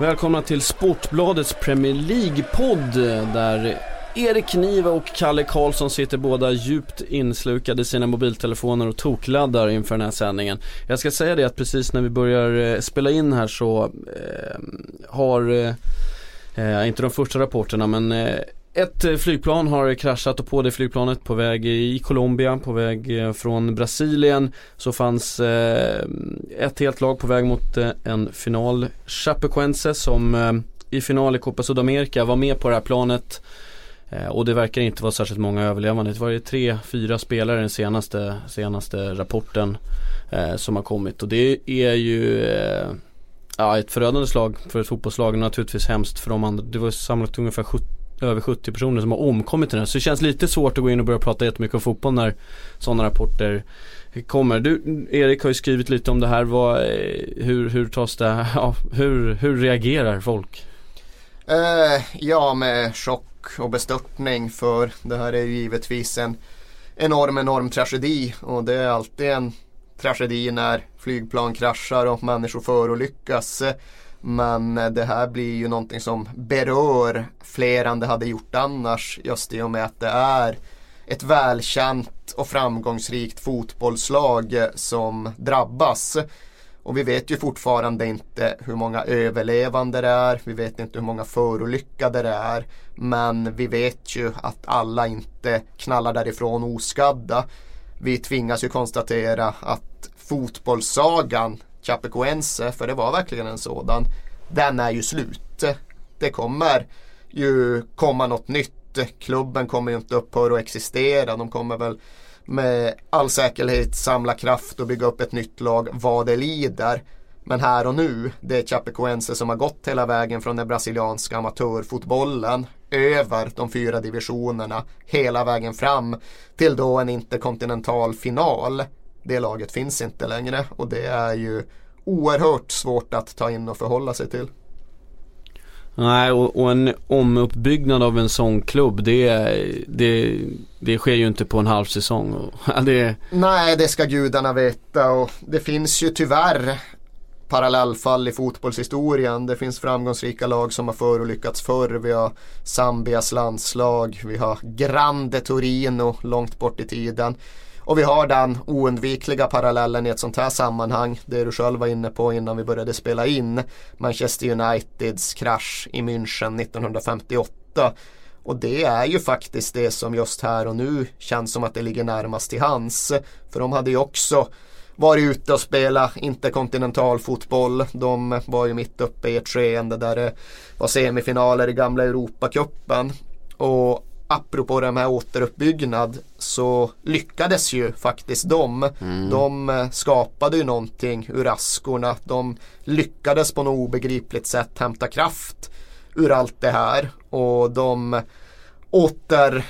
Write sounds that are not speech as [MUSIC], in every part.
Välkomna till Sportbladets Premier League-podd där Erik Knive och Kalle Karlsson sitter båda djupt inslukade i sina mobiltelefoner och tokladdar inför den här sändningen. Jag ska säga det att precis när vi börjar eh, spela in här så eh, har, eh, eh, inte de första rapporterna men eh, ett eh, flygplan har kraschat och på det flygplanet på väg i Colombia, på väg från Brasilien så fanns ett helt lag på väg mot en final. Chapecoense som i final i Copa Sudamerika var med på det här planet Eh, och det verkar inte vara särskilt många överlevande. Det var ju tre, fyra spelare den senaste, senaste rapporten eh, som har kommit och det är ju eh, Ja ett förödande slag för ett fotbollslag naturligtvis hemskt för de andra. Det var samlat ungefär 70 över 70 personer som har omkommit i den här. Så det känns lite svårt att gå in och börja prata jättemycket om fotboll när sådana rapporter kommer. Du Erik har ju skrivit lite om det här. Vad, eh, hur, hur tas det, [LAUGHS] ja, hur, hur reagerar folk? Uh, ja, med chock och bestörtning för det här är ju givetvis en enorm, enorm tragedi och det är alltid en tragedi när flygplan kraschar och människor förolyckas. Men det här blir ju någonting som berör fler än det hade gjort annars just i och med att det är ett välkänt och framgångsrikt fotbollslag som drabbas. Och vi vet ju fortfarande inte hur många överlevande det är. Vi vet inte hur många förolyckade det är. Men vi vet ju att alla inte knallar därifrån oskadda. Vi tvingas ju konstatera att fotbollssagan Chapecoense, för det var verkligen en sådan, den är ju slut. Det kommer ju komma något nytt. Klubben kommer ju inte upphöra att existera. De kommer väl med all säkerhet samla kraft och bygga upp ett nytt lag vad det lider. Men här och nu, det är Chapecoense som har gått hela vägen från den brasilianska amatörfotbollen över de fyra divisionerna hela vägen fram till då en interkontinental final. Det laget finns inte längre och det är ju oerhört svårt att ta in och förhålla sig till. Nej och, och en omuppbyggnad av en sån klubb det, det, det sker ju inte på en halv säsong. [LAUGHS] Det, Nej, det ska gudarna veta och det finns ju tyvärr parallellfall i fotbollshistorien. Det finns framgångsrika lag som har förolyckats förr. Vi har Zambias landslag, vi har Grande Torino långt bort i tiden. Och vi har den oundvikliga parallellen i ett sånt här sammanhang. Det du själv var inne på innan vi började spela in. Manchester Uniteds krasch i München 1958. Och det är ju faktiskt det som just här och nu känns som att det ligger närmast till hands. För de hade ju också varit ute och spela interkontinental fotboll. De var ju mitt uppe i ett skeende där det var semifinaler i gamla Europacupen. Och apropå det med återuppbyggnad så lyckades ju faktiskt de. Mm. De eh, skapade ju någonting ur askorna. De lyckades på något obegripligt sätt hämta kraft ur allt det här. Och de återgöt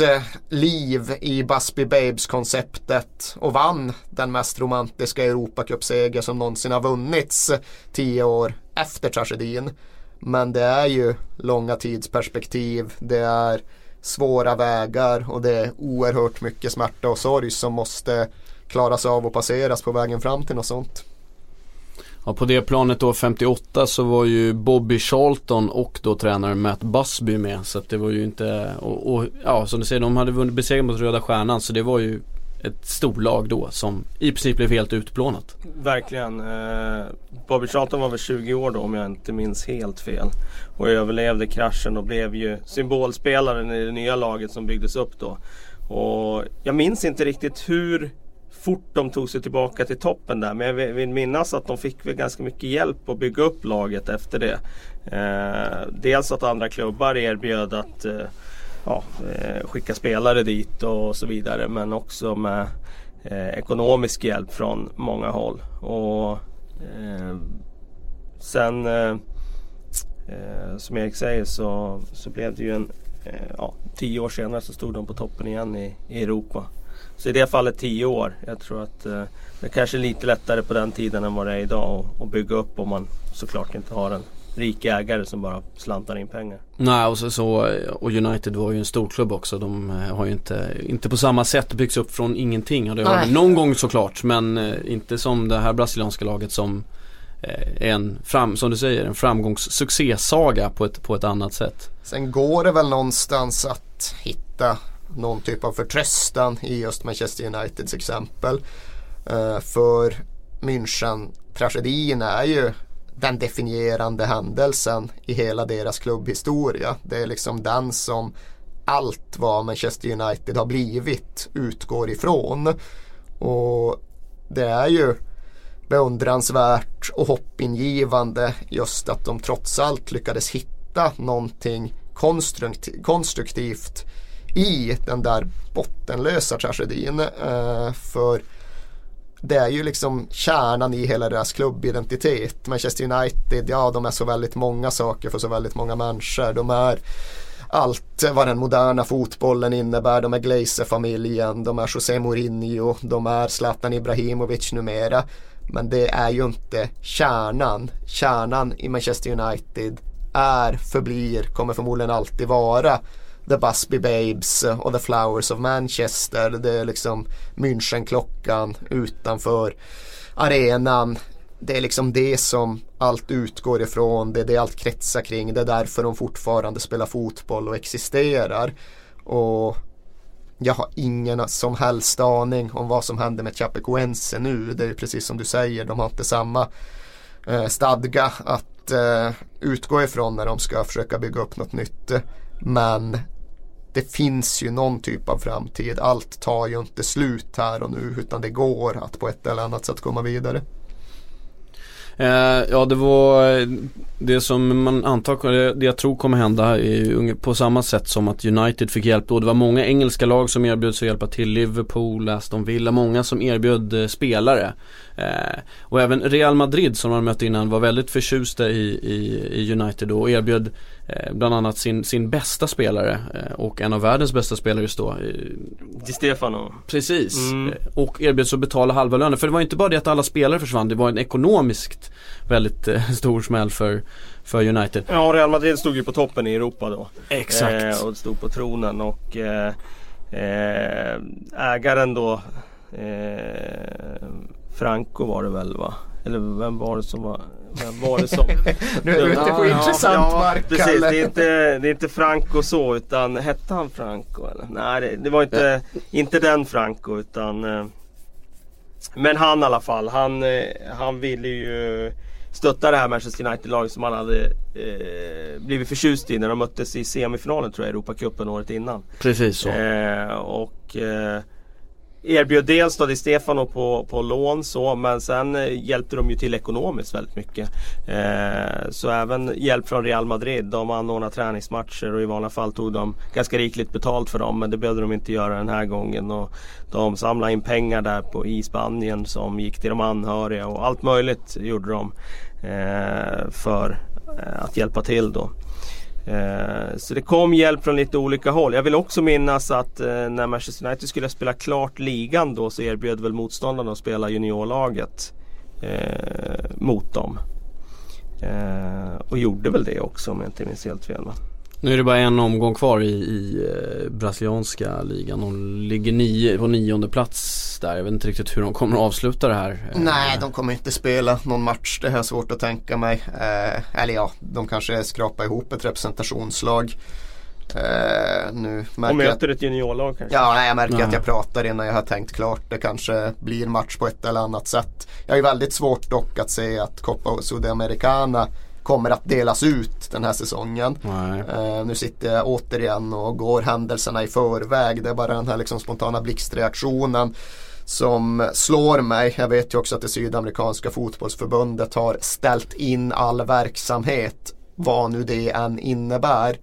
eh, liv i Busby Babes konceptet och vann den mest romantiska Europacupseger som någonsin har vunnits tio år efter tragedin. Men det är ju långa tidsperspektiv. Det är svåra vägar och det är oerhört mycket smärta och sorg som måste klaras av och passeras på vägen fram till något sånt. Ja, på det planet då 58 så var ju Bobby Charlton och då tränaren Matt Busby med. Så att det var ju inte, och, och ja som du säger, de hade vunnit besegrat mot Röda Stjärnan så det var ju ett storlag då som i princip blev helt utplånat. Verkligen. Eh, Bobby Charlton var väl 20 år då om jag inte minns helt fel. Och överlevde kraschen och blev ju symbolspelaren i det nya laget som byggdes upp då. Och jag minns inte riktigt hur fort de tog sig tillbaka till toppen där. Men jag vill minnas att de fick väl ganska mycket hjälp att bygga upp laget efter det. Eh, dels att andra klubbar erbjöd att eh, ja, eh, skicka spelare dit och så vidare. Men också med eh, ekonomisk hjälp från många håll. Och eh, Sen eh, eh som Erik säger så, så blev det ju en eh, Ja, tio år senare så stod de på toppen igen i, i Europa. Så i det fallet 10 år. Jag tror att eh, det kanske är lite lättare på den tiden än vad det är idag att bygga upp om man såklart inte har en rik ägare som bara slantar in pengar. Nej och så, så och United var ju en storklubb också. De eh, har ju inte, inte på samma sätt byggts upp från ingenting. Och det har de någon gång såklart men eh, inte som det här brasilianska laget som eh, är en, fram, som du säger, en framgångssuccésaga på ett, på ett annat sätt. Sen går det väl någonstans att hitta någon typ av förtröstan i just Manchester Uniteds exempel. För München-tragedin är ju den definierande händelsen i hela deras klubbhistoria. Det är liksom den som allt vad Manchester United har blivit utgår ifrån. Och det är ju beundransvärt och hoppingivande just att de trots allt lyckades hitta någonting konstruktivt i den där bottenlösa tragedin. Eh, för det är ju liksom kärnan i hela deras klubbidentitet. Manchester United, ja de är så väldigt många saker för så väldigt många människor. De är allt vad den moderna fotbollen innebär. De är Glazer-familjen, de är José Mourinho, de är Zlatan Ibrahimovic numera. Men det är ju inte kärnan. Kärnan i Manchester United är, förblir, kommer förmodligen alltid vara The Busby Babes och The Flowers of Manchester. Det är liksom Münchenklockan utanför arenan. Det är liksom det som allt utgår ifrån. Det är det allt kretsar kring. Det är därför de fortfarande spelar fotboll och existerar. Och jag har ingen som helst aning om vad som händer med Chapecoense nu. Det är precis som du säger, de har inte samma eh, stadga att eh, utgå ifrån när de ska försöka bygga upp något nytt. Men det finns ju någon typ av framtid. Allt tar ju inte slut här och nu utan det går att på ett eller annat sätt komma vidare. Eh, ja det var eh, det som man antar, det- det jag tror kommer hända är på samma sätt som att United fick hjälp då. Det var många engelska lag som erbjöd sig att hjälpa till. Liverpool, Aston Villa, många som erbjöd eh, spelare. Eh, och även Real Madrid som man mötte innan var väldigt förtjusta i, i, i United då och erbjöd bland annat sin, sin bästa spelare eh, och en av världens bästa spelare just då. Eh, Di Stefano. Precis, Mm. Eh, och erbjöds att betala halva lönen. För det var inte bara det att alla spelare försvann, det var en ekonomiskt väldigt eh, [LAUGHS] stor smäll för, för United. Ja, Real Madrid stod ju på toppen i Europa då. Exakt. Eh, och stod på tronen och eh, eh, ägaren då eh, Franco var det väl va? Eller vem var det som var vem var det som? [LAUGHS] Nu är du ute på Ja, intressant ja, mark precis. Kalle. Det är, inte, det är inte Franco så utan hette han Franco eller? Nej det, det var inte, inte den Franco utan eh, Men han i alla fall. Han, eh, han ville ju stötta det här Manchester United-laget som han hade eh, blivit förtjust i när de möttes i semifinalen tror jag, Europacupen året innan. Precis så. Eh, och eh, erbjöd dels då Di Stefano på, på lån så men sen eh, hjälpte de ju till ekonomiskt väldigt mycket. Eh, så även hjälp från Real Madrid. De anordnade träningsmatcher och i vanliga fall tog de ganska rikligt betalt för dem men det behövde de inte göra den här gången. Och de samlade in pengar där på, i Spanien som gick till de anhöriga och allt möjligt gjorde de eh, för eh, att hjälpa till då. Eh, så det kom hjälp från lite olika håll. Jag vill också minnas att eh, när Manchester United skulle spela klart ligan då så erbjöd väl motståndarna att spela juniorlaget eh, mot dem. Och gjorde väl det också om jag inte minns helt fel va? Nu är det bara en omgång kvar i, i eh, brasilianska ligan. De ligger nio, på nionde plats där. Jag vet inte riktigt hur de kommer att avsluta det här. Eh, Nej, de kommer inte spela någon match. Det har jag svårt att tänka mig. Eh, eller ja, de kanske skrapar ihop ett representationslag. Eh, nu Och märker jag möter ett juniorlag kanske? Ja, nej, jag märker Nej. att jag pratar innan jag har tänkt klart. Det kanske blir match på ett eller annat sätt. Jag ju väldigt svårt dock att se att Copa Sudamericana kommer att delas ut den här säsongen. Eh, nu sitter jag återigen och går händelserna i förväg. Det är bara den här liksom spontana blixtreaktionen som slår mig. Jag vet ju också att det sydamerikanska fotbollsförbundet har ställt in all verksamhet, vad nu det än innebär.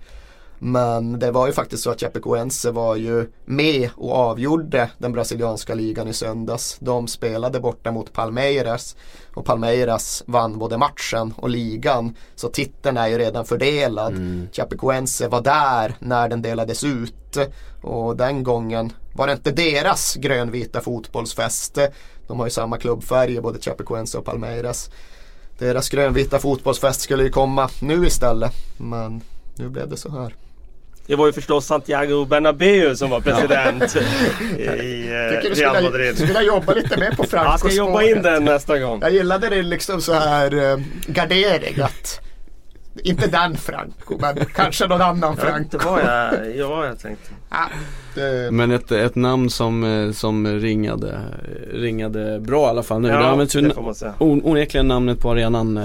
Men det var ju faktiskt så att Chapecoense var ju med och avgjorde den brasilianska ligan i söndags. De spelade borta mot Palmeiras och Palmeiras vann både matchen och ligan. Så titeln är ju redan fördelad. Mm. Chapecoense var där när den delades ut och den gången var det inte deras grönvita fotbollsfest. De har ju samma klubbfärger både Chapecoense och Palmeiras. Deras grönvita fotbollsfest skulle ju komma nu istället. Men nu blev det så här. Det var ju förstås Santiago Bernabéu som var president i eh, Real Madrid. Du skulle jobba lite mer på Franco Jag ska jobba in den nästa gång. Jag gillade det liksom så här eh, gardering att inte den Franco, men kanske någon annan Franco. Jag inte vad jag, ja, jag tänkte. Ja, det... Men ett, ett namn som, eh, som ringade, ringade bra i alla fall nu. Ja, det används ju onekligen namnet på arenan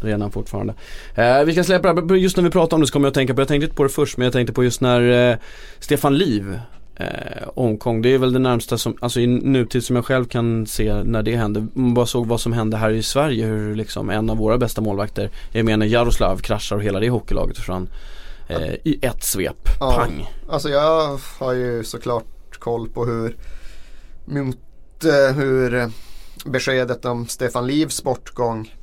redan fortfarande. Eh, vi ska släppa det just när vi pratar om det så kommer jag att tänka på, jag tänkte inte på det först men jag tänkte på just när eh, Stefan Liv eh, omkom. Det är väl det närmsta som, alltså i nutid som jag själv kan se när det hände. Man bara såg vad som hände här i Sverige, hur liksom en av våra bästa målvakter, jag menar Jaroslav, kraschar och hela det hockeylaget försvann eh, i ett svep. Ja, Pang! Alltså jag har ju såklart koll på hur mot eh, hur beskedet om Stefan Livs bortgång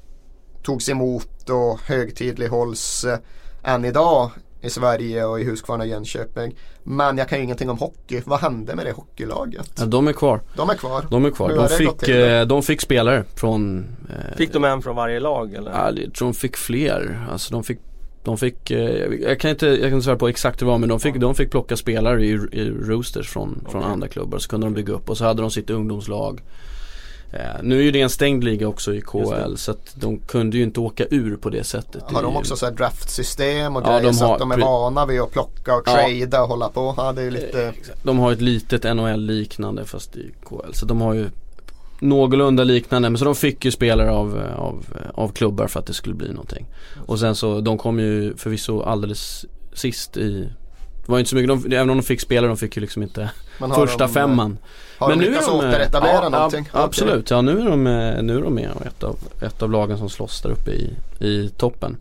togs emot och högtidlighålls eh, än idag i Sverige och i Huskvarna och Jönköping. Men jag kan ju ingenting om hockey. Vad hände med det hockeylaget? Ja, de är kvar. De är kvar. De är kvar. De fick, eh, de fick spelare från eh, Fick de en från varje lag eller? Ja, jag tror de fick fler. Alltså de fick de fick, eh, jag kan inte, jag kan inte svara på exakt hur det var men de fick, de fick plocka spelare i, i roosters från, okay. från andra klubbar. Så kunde de bygga upp och så hade de sitt ungdomslag. Eh, nu är ju det en stängd liga också i KL så att de kunde ju inte åka ur på det sättet. Har de också så här draftsystem och grejer ja, så att de är vana vid att plocka och trada och hålla på? Ja, det är lite... Eh, de har ett litet NHL liknande fast i KL. Så de har ju någorlunda liknande men så de fick ju spelare av, av, av klubbar för att det skulle bli någonting. Och sen så de kom ju förvisso alldeles sist i det var inte så mycket, de, även om de fick spelare, de fick ju liksom inte första de, femman. Har men de lyckats återetablera ja, någonting? Ja, absolut, ja nu är de, nu är de med och ett av, ett av lagen som slåss där uppe i, i toppen.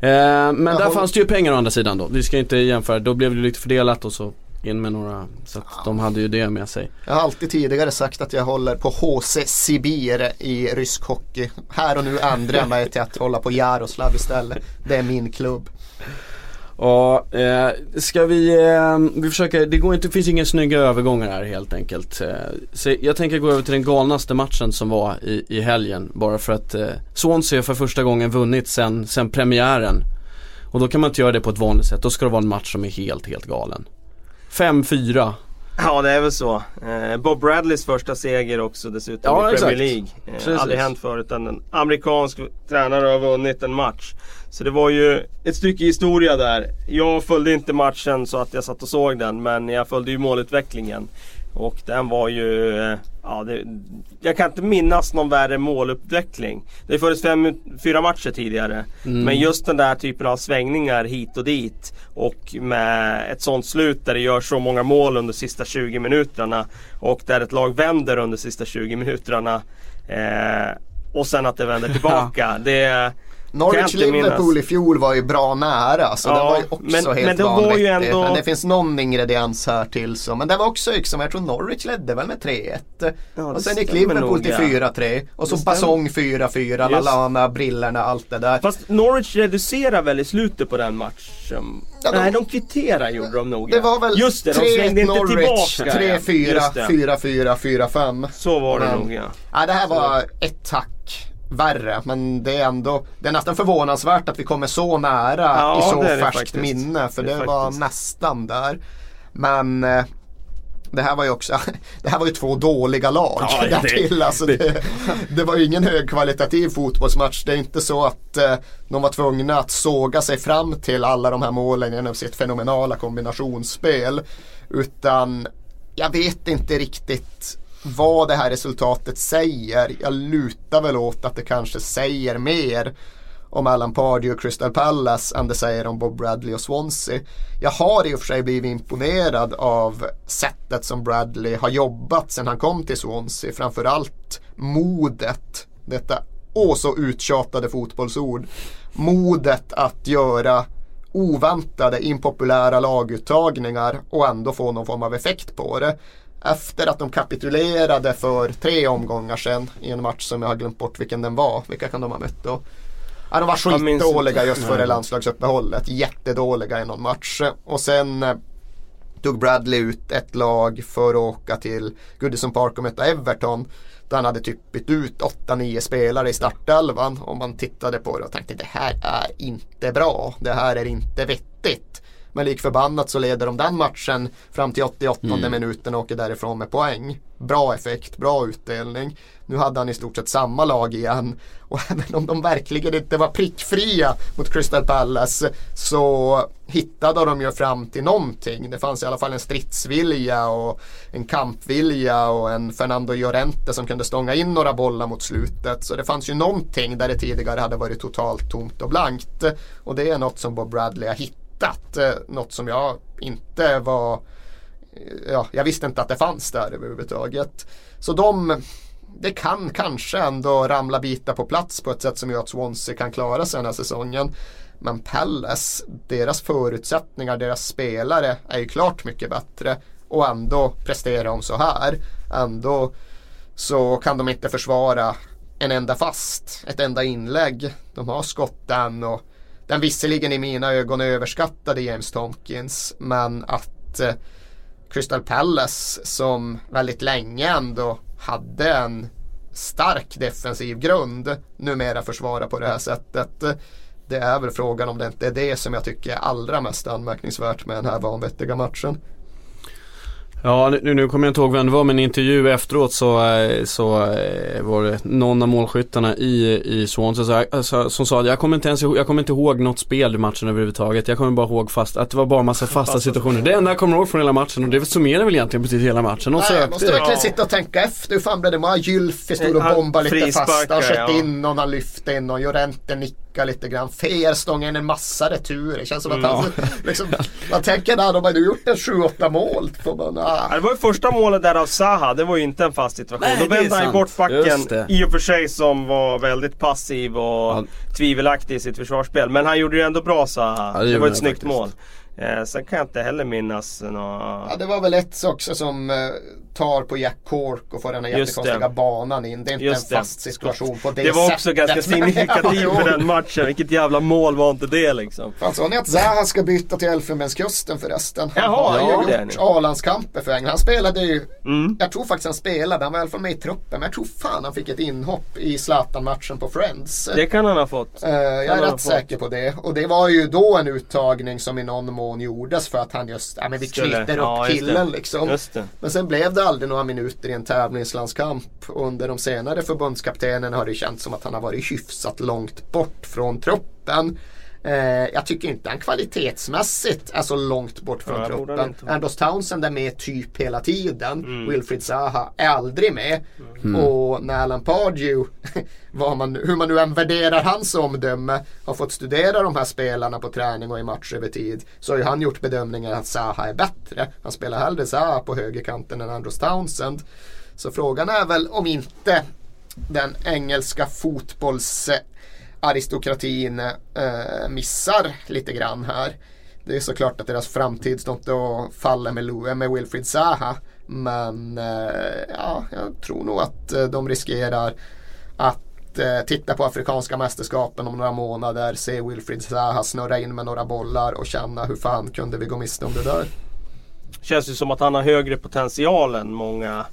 Eh, men jag där fanns det ju pengar å andra sidan då. Vi ska inte jämföra, då blev det lite fördelat och så in med några, så att ja. de hade ju det med sig. Jag har alltid tidigare sagt att jag håller på HC Sibir i rysk hockey. Här och nu ändrar jag mig till att hålla på Jaroslav istället. Det är min klubb. Ja, eh, ska vi, eh, vi försöker, det går inte, det finns inga snygga övergångar här helt enkelt. Eh, så jag tänker gå över till den galnaste matchen som var i, i helgen. Bara för att eh, Swansea för första gången vunnit sen, sen premiären. Och då kan man inte göra det på ett vanligt sätt, då ska det vara en match som är helt, helt galen. 5-4 Ja det är väl så. Eh, Bob Bradleys första seger också dessutom ja, i Premier League. Eh, aldrig hänt förut. En amerikansk tränare har vunnit en match. Så det var ju ett stycke historia där. Jag följde inte matchen så att jag satt och såg den men jag följde ju målutvecklingen. Och den var ju... Ja, det, jag kan inte minnas någon värre målutveckling. Det funnits fem, fyra matcher tidigare. Mm. Men just den där typen av svängningar hit och dit. Och med ett sånt slut där det görs så många mål under sista 20 minuterna. Och där ett lag vänder under sista 20 minuterna. Eh, och sen att det vänder [LAUGHS] tillbaka. det Norwich-Liverpool i fjol var ju bra nära så ja, det var ju också men, helt men vanvettigt. Ändå... Men det finns någon ingrediens här till så. Men det var också liksom, jag tror Norwich ledde väl med 3-1. Ja, och sen gick Liverpool till 4-3. Och så Basong 4-4, Lalana, brillorna, allt det där. Fast Norwich reducerar väl i slutet på den matchen? Ja, de... Nej, de kvitterar gjorde de nog. Det var väl Just det, de slängde inte Norwich, tillbaka. 3-4, 4-4, 4-5. Så var det men, nog ja. ja. Det här var ett tack värre. Men det är ändå Det är nästan förvånansvärt att vi kommer så nära ja, i så färskt minne. För det, det var nästan där. Men eh, det här var ju också, [LAUGHS] det här var ju två dåliga lag ja, därtill. Alltså det, det, var ju ingen högkvalitativ fotbollsmatch. Det är inte så att eh, de var tvungna att såga sig fram till alla de här målen genom sitt fenomenala kombinationsspel. Utan jag vet inte riktigt vad det här resultatet säger. Jag lutar väl åt att det kanske säger mer om Alan Pardew och Crystal Palace än det säger om Bob Bradley och Swansea. Jag har i och för sig blivit imponerad av sättet som Bradley har jobbat sedan han kom till Swansea. Framförallt modet. Detta åh så uttjatade fotbollsord. Modet att göra oväntade, impopulära laguttagningar och ändå få någon form av effekt på det. Efter att de kapitulerade för tre omgångar sedan i en match som jag har glömt bort vilken den var. Vilka kan de ha mött då? Ja, de var skitdåliga just före landslagsuppehållet. Jättedåliga i någon match. Och sen eh, tog Bradley ut ett lag för att åka till Goodison Park och möta Everton. Där han hade typ bytt ut 8-9 spelare i startelvan. Och man tittade på det och tänkte det här är inte bra. Det här är inte vettigt. Men lik förbannat så leder de den matchen fram till 88 minuten och åker därifrån med poäng. Bra effekt, bra utdelning. Nu hade han i stort sett samma lag igen. [LAUGHS] Och även om de verkligen inte var prickfria mot Crystal Palace så hittade de ju fram till någonting. Det fanns i alla fall en stridsvilja och en kampvilja och en Fernando Llorente som kunde stånga in några bollar mot slutet. Så det fanns ju någonting där det tidigare hade varit totalt tomt och blankt. Och det är något som Bob Bradley har hittat. Eh, Något som jag inte var eh, ja, jag visste inte att det fanns där överhuvudtaget. Så de, det kan kanske ändå ramla bitar på plats på ett sätt som gör att Swansea kan klara sig den här säsongen. Men Palace, deras förutsättningar, deras spelare är ju klart mycket bättre. Och ändå presterar de så här. Ändå så kan de inte försvara en enda fast, ett enda inlägg. De har skotten och den visserligen i mina ögon överskattade James Tomkins. Men att eh, Crystal Palace som väldigt länge ändå hade en stark defensiv grund numera försvara på det här sättet. Eh, det är väl frågan om det inte är det som jag tycker är allra mest anmärkningsvärt med den här vanvettiga matchen. Ja nu, nu kommer jag inte ihåg vem det var men i en intervju efteråt så, eh, så eh, var det någon av målskyttarna i, i Swansea så, alltså, som sa att jag kommer, inte ens, ihåg- jag kommer inte ihåg något spel i matchen överhuvudtaget. Jag kommer bara ihåg fast, att det var bara massa fasta Fasta situationer. Det enda jag kommer ihåg från hela matchen och det summerar väl egentligen precis hela matchen. Och Nej, jag måste verkligen Ja. sitta och tänka efter. Hur fan blev det? Gylfi stod och bombade lite fast. Han sköt ja. in någon, han lyfte in någon. Llorente nickade lite grann. In en massa returer. Det känns som att Mm. han, [LAUGHS] liksom, man tänker där, de har ju gjort en 7-8 mål. Man, ah. Det var ju första målet där av Zaha, det var ju inte en fast situation. Nej, Då det är vände han bort backen, i och för sig som var väldigt passiv och Ja. tvivelaktig i sitt försvarsspel. Men han gjorde ju ändå bra Zaha. Ja, det det, var ett han snyggt faktiskt. mål. Eh, sen kan jag inte heller minnas några... Ja, det var väl ett också som eh, tar på Jack Cork och får den här jättekonstiga det. banan in. Det är inte Just en det. fast situation på det, Det var också sättet. ganska signifikativt [LAUGHS] för den matchen. Vilket jävla mål var inte det liksom? Fan, sa ni att Zaha ska byta till Elfenbenskusten förresten? Han Jaha, har ja, ju det är gjort. A-landskamper för England. Han spelade ju, Mm. jag tror faktiskt han spelade, han var i alla fall med i truppen. Men jag tror fan han fick ett inhopp i Zlatan-matchen på Friends. Det kan han ha fått. Eh, jag är rätt säker på det. Och det var ju då en uttagning som i någon mån gjordes för att han just, ja men vi Skulle- knyter ja, upp just killen liksom. Men sen blev det aldrig några minuter i en tävlingslandskamp. Och under de senare förbundskaptenen har det känts som att han har varit hyfsat långt bort från truppen. Eh, jag tycker inte han kvalitetsmässigt är så långt bort från Ja, truppen. Anders Townsend är med typ hela tiden. Mm. Wilfried Zaha är aldrig med. Och när Alan Pardew, [LAUGHS] vad man, hur man nu än värderar hans omdöme, har fått studera de här spelarna på träning och i match över tid. Så har ju han gjort bedömningen att Zaha är bättre. Han spelar hellre Zaha på högerkanten än Anders Townsend. Så frågan är väl om inte den engelska aristokratin eh, missar lite grann här. Det är såklart att deras framtid står inte och faller med, Lu- med Wilfried Zaha. Men eh, ja, jag tror nog att eh, de riskerar att eh, titta på Afrikanska mästerskapen om några månader, se Wilfried Zaha snurra in med några bollar och känna hur fan kunde vi gå miste om det där. Känns ju som att han har högre potential än många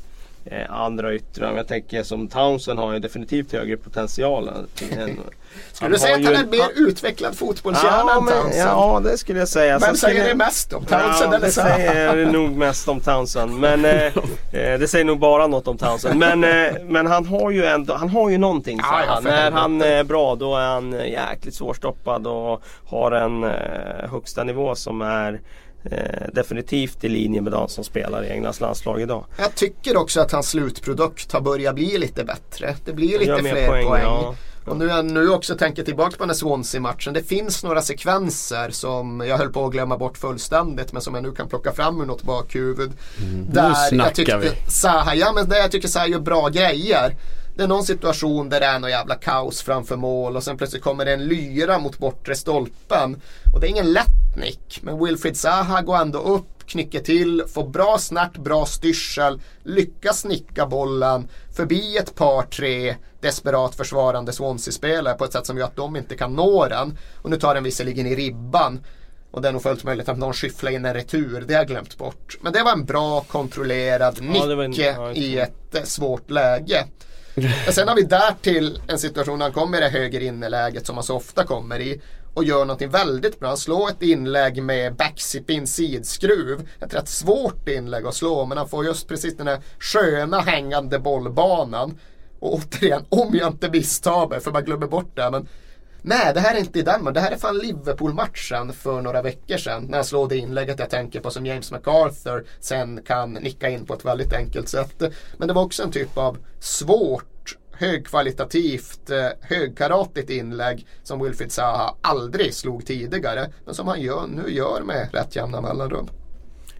andra yttrar. Jag tänker som Townsend har ju definitivt högre potential. än- [LAUGHS] Skulle du säga att han är en- mer utvecklad fotbollshjärna Ja, än Townsend? ja, det skulle jag säga. Vem säger skulle- det mest om? Townsend ja, eller det Zaha? säger det nog mest om Townsend. Men eh, [LAUGHS] eh, det säger nog bara något om Townsend. Men, eh, men han har ju ändå, han har ju någonting Ja, Zaha. ja, När han är bra då är han eh, jäkligt svårstoppad och har en eh, högsta nivå som är eh, definitivt i linje med de som spelar i Englands landslag idag. Jag tycker också att hans slutprodukt har börjat bli lite bättre. Det blir lite fler poäng. ja. Och nu nu också tänker tillbaka på den här Swansea-matchen. Det finns några sekvenser som jag höll på att glömma bort fullständigt men som jag nu kan plocka fram ur något bakhuvud. Där snackar jag tyckte vi. Zaha, ja men där jag tycker Zaha gör bra grejer. Det är någon situation där det är något jävla kaos framför mål och sen plötsligt kommer det en lyra mot bortre stolpen. Och det är ingen lätt nick. Men Wilfried Zaha går ändå upp, knycker till, får bra snärt, bra styrsel, lyckas nicka bollen förbi ett par, tre desperat försvarande Swansea-spelare på ett sätt som gör att de inte kan nå den. Och nu tar den visserligen i ribban. Och det är nog fullt möjligt att någon skyfflar in en retur. Det har jag glömt bort. Men det var en bra kontrollerad nick Ja, en- ja, i ett eh, svårt läge. [LAUGHS] Men sen har vi därtill en situation när han kommer i det höger inneläget som han så ofta kommer i och gör någonting väldigt bra. Han slår ett inlägg med backspin sidskruv. Ett rätt svårt inlägg att slå men han får just precis den här sköna hängande bollbanan. Och återigen, om jag inte misstar mig, för man glömmer bort det. Men nej, det här är inte i Danmark. Det här är fan Liverpool-matchen för några veckor sedan. När han slår det inlägget jag tänker på som James MacArthur sen kan nicka in på ett väldigt enkelt sätt. Men det var också en typ av svårt högkvalitativt, eh, högkaratigt inlägg som Wilfried Zaha aldrig slog tidigare. Men som han gör, nu gör med rätt jämna mellanrum.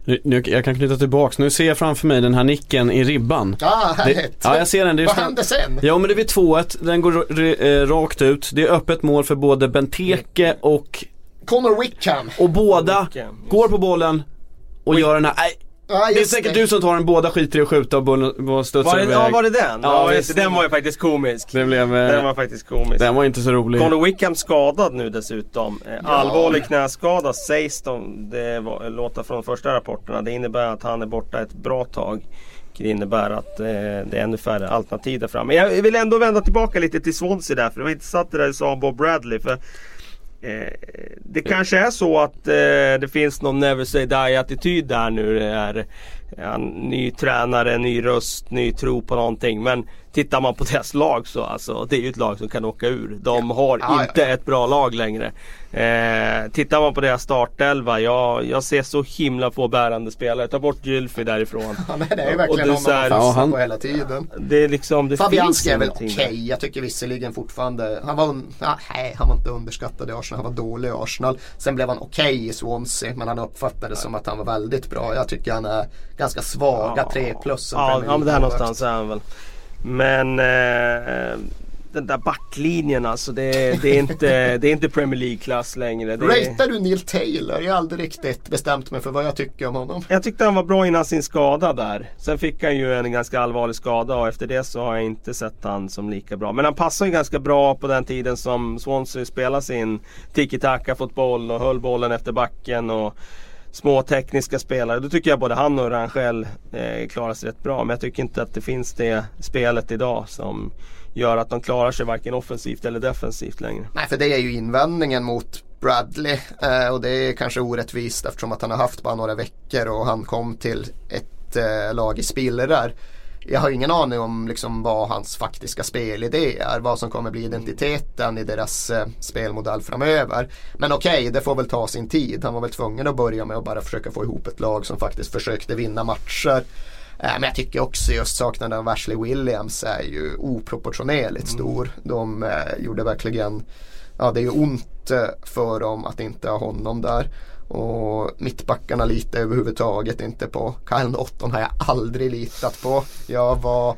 Nu, jag kan knyta tillbaks, nu ser jag framför mig den här nicken i ribban. Ah, Det, ja jag ser den. Det är Vad hände sen? Ja men det är vid 2-1, den går eh, rakt ut. Det är öppet mål för både Benteke och, Connor Wickham. och båda Wickham, går på bollen och gör den här, nej, Ja, det är säkert du som tar den, båda skiter i att skjuta och bollen studsar Var det, iväg. ja, var det den? Ja, Ja, just, det. den var ju faktiskt komisk. Det blev, eh, Den var faktiskt komisk. den var inte så rolig. Conor Wickham skadad nu dessutom. Eh, Allvarlig knäskada sägs de, det var, låter från första rapporterna. Det innebär att han är borta ett bra tag. Det innebär att eh, det är ännu färre alternativ där framme. Men jag vill ändå vända tillbaka lite till Swansea där. För det var intressant det där du sa om Bob Bradley. För Eh, det kanske är så att eh, det finns någon never say die attityd där nu. Det är ja, ny tränare, ny röst, ny tro på någonting. Men tittar man på deras lag så alltså, det är ju ett lag som kan åka ur. De har Ja, ja, inte ja. ett bra lag längre. Eh, tittar man på deras startelva, jag, jag ser så himla få bärande spelare. Ta bort Gylfi därifrån. [LAUGHS] Ja, nej, det är ju verkligen någon man Ja, lyssnar han- på hela tiden. Det är liksom, det Fabianski är väl okej. där. Jag tycker visserligen fortfarande, han var, ja, nej, han var inte underskattad i Arsenal, han var dålig i Arsenal. Sen blev han okej i Swansea, men han uppfattades som att han var väldigt bra. Jag tycker han är ganska svaga 3 plus. Ja, ja men där någonstans är han väl. Men eh, den där backlinjen alltså. Det, det, är, inte, [LAUGHS] det är inte Premier League-klass längre. Det Ratear du Neil Taylor? Jag har aldrig riktigt bestämt mig för vad jag tycker om honom. jag tyckte han var bra innan sin skada där. Sen fick han ju en ganska allvarlig skada och efter det så har jag inte sett han som lika bra. Men han passar ju ganska bra på den tiden som Swansea spelade sin tiki-taka fotboll och höll bollen efter backen. Och små tekniska spelare. Då tycker jag både han och Rangel eh, klarar sig rätt bra. Men jag tycker inte att det finns det spelet idag som gör att de klarar sig varken offensivt eller defensivt längre. Nej, för det är ju invändningen mot Bradley eh, och det är kanske orättvist eftersom att han har haft bara några veckor och han kom till ett eh, lag i spillror. Jag har ingen aning om liksom vad hans faktiska spelidé är, vad som kommer bli identiteten i deras eh, spelmodell framöver. Men okej, det får väl ta sin tid. Han var väl tvungen att börja med att bara försöka få ihop ett lag som faktiskt försökte vinna matcher. Eh, Men jag tycker också just saknaden av Ashley Williams är ju oproportionerligt stor. De eh, gjorde verkligen, ja det är ju ont eh, för dem att inte ha honom där. Och mittbackarna litar överhuvudtaget inte på. Kyle Norton har jag aldrig litat på. Jag var